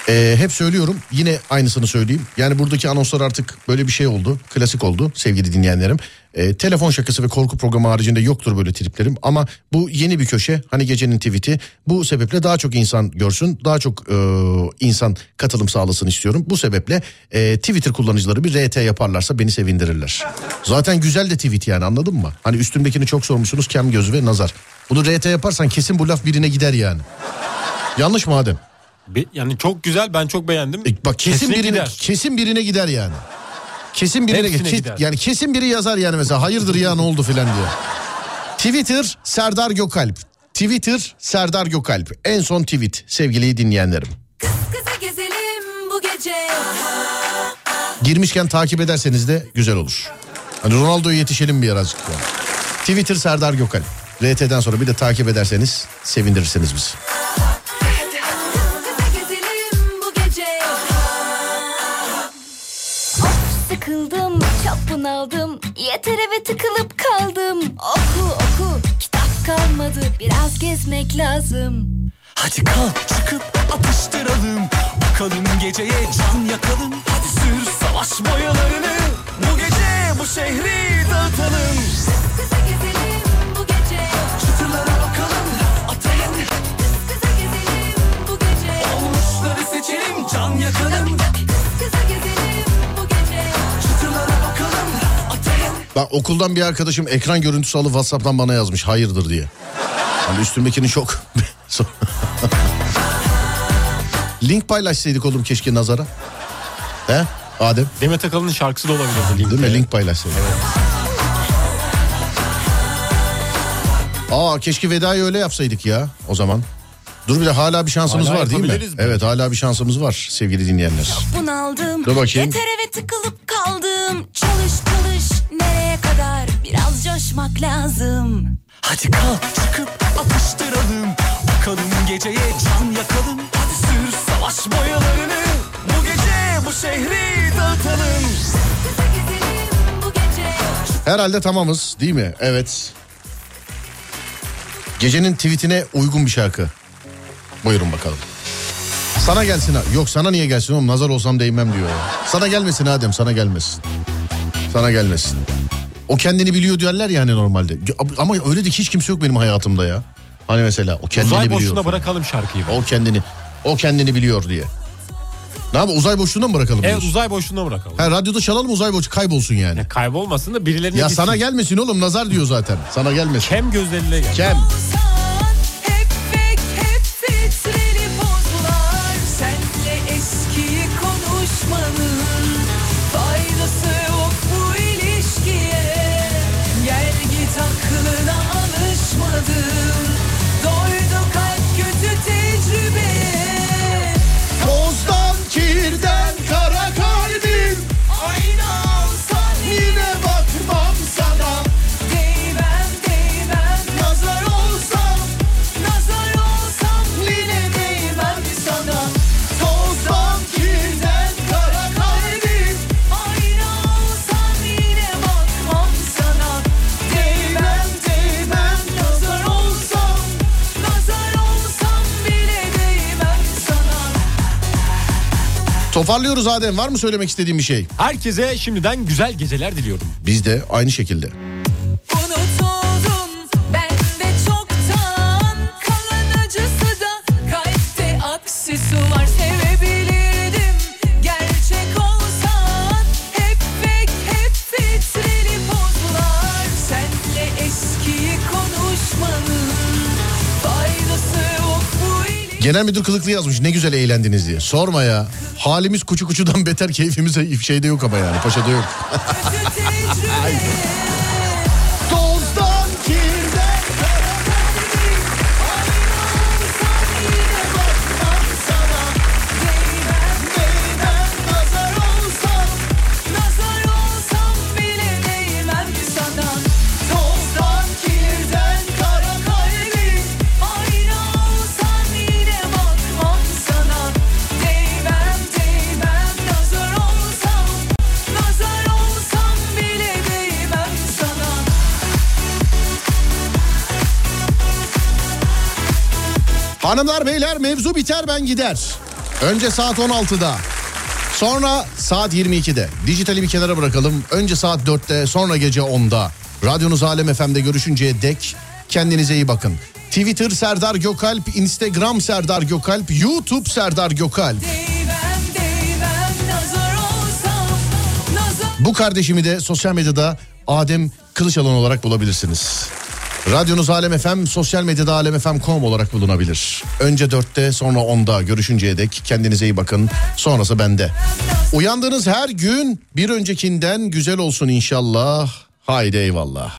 Ee, hep söylüyorum yine aynısını söyleyeyim. Yani buradaki anonslar artık böyle bir şey oldu. Klasik oldu sevgili dinleyenlerim. Ee, telefon şakası ve korku programı haricinde yoktur böyle triplerim. Ama bu yeni bir köşe hani gecenin tweet'i. Bu sebeple daha çok insan görsün. Daha çok e, insan katılım sağlasın istiyorum. Bu sebeple e, Twitter kullanıcıları bir RT yaparlarsa beni sevindirirler. Zaten güzel de tweet yani anladın mı? Hani üstümdekini çok sormuşsunuz kem göz ve nazar. Bunu RT yaparsan kesin bu laf birine gider yani. Yanlış mı Adem? Be- yani çok güzel ben çok beğendim. E, bak kesin Kesinlikle birine gider. kesin birine gider yani. Kesin birine Ke- gider. yani kesin biri yazar yani mesela hayırdır ya ne oldu filan diye. Twitter Serdar Gökalp. Twitter Serdar Gökalp. En son tweet sevgili dinleyenlerim. Kız kıza gezelim bu gece Girmişken takip ederseniz de güzel olur. Hani Ronaldo'ya yetişelim bir azıcık. Yani. Twitter Serdar Gökalp. RT'den sonra bir de takip ederseniz sevindirirsiniz bizi. Sıkıldım çok bunaldım. Yeter eve tıkılıp kaldım. Oku oku kitap kalmadı. Biraz gezmek lazım. Hadi kalk çıkıp atıştıralım. Bakalım geceye can yakalım. Hadi sür savaş boyalarını. Bu gece bu şehri dağıtalım. Kıza gezelim bu gece Çıtılara bakalım atayım Kıza gezelim bu gece. Olmuşları seçelim can yakalım Bak okuldan bir arkadaşım ekran görüntüsü alıp Whatsapp'tan bana yazmış hayırdır diye. Hani üstümdekini çok... <laughs> Link paylaşsaydık oğlum keşke nazara. He Adem Demet Akalın'ın şarkısı da olabilirdi. değil mi link paylaşsaydık. Aa keşke vedayı öyle yapsaydık ya o zaman. Dur bir de hala bir şansımız Hala var değil mi? bence. Evet hala bir şansımız var sevgili dinleyenler. Bunaldım Dur bakayım. Yeter eve tıkılıp kaldım Çalış çalış nereye kadar Biraz coşmak lazım Hadi kalk çıkıp atıştıralım Bakalım geceye can yakalım Hadi sür savaş boyalarını Bu gece bu şehri dağıtalım Herhalde tamamız değil mi? Evet. Gecenin tweetine uygun bir şarkı. Buyurun bakalım. Sana gelsin ha. Yok sana niye gelsin oğlum nazar olsam değmem diyor. Sana gelmesin Adem sana gelmesin. Sana gelmesin. O kendini biliyor diyorlar yani normalde. Ama öyle de hiç kimse yok benim hayatımda ya. Hani mesela o kendini Uzay biliyor. boşluğuna bırakalım şarkıyı. O kendini o kendini biliyor diye. Ne yapalım uzay boşluğuna mı bırakalım Evet diyorsun? uzay boşluğuna bırakalım. Ha, radyoda çalalım uzay boşluğu kaybolsun yani. Ya kaybolmasın da birilerine Ya gitsin. sana gelmesin oğlum nazar diyor zaten. Sana gelmesin. Kem gözleriyle gel. Kem. Toparlıyoruz Adem var mı söylemek istediğin bir şey? Herkese şimdiden güzel geceler diliyorum. Biz de aynı şekilde. Genel müdür kılıklı yazmış ne güzel eğlendiniz diye. Sorma ya. Halimiz kuçu kuçudan <laughs> beter keyfimiz şeyde yok ama yani paşada yok. <laughs> Hanımlar beyler mevzu biter ben gider. Önce saat 16'da. Sonra saat 22'de. Dijitali bir kenara bırakalım. Önce saat 4'te sonra gece 10'da. Radyonuz Alem FM'de görüşünceye dek kendinize iyi bakın. Twitter Serdar Gökalp, Instagram Serdar Gökalp, YouTube Serdar Gökalp. Bu kardeşimi de sosyal medyada Adem Kılıçalan olarak bulabilirsiniz. Radyonuz Alem FM, sosyal medyada alemfm.com olarak bulunabilir. Önce 4'te sonra 10'da görüşünceye dek kendinize iyi bakın. Sonrası bende. Uyandığınız her gün bir öncekinden güzel olsun inşallah. Haydi eyvallah.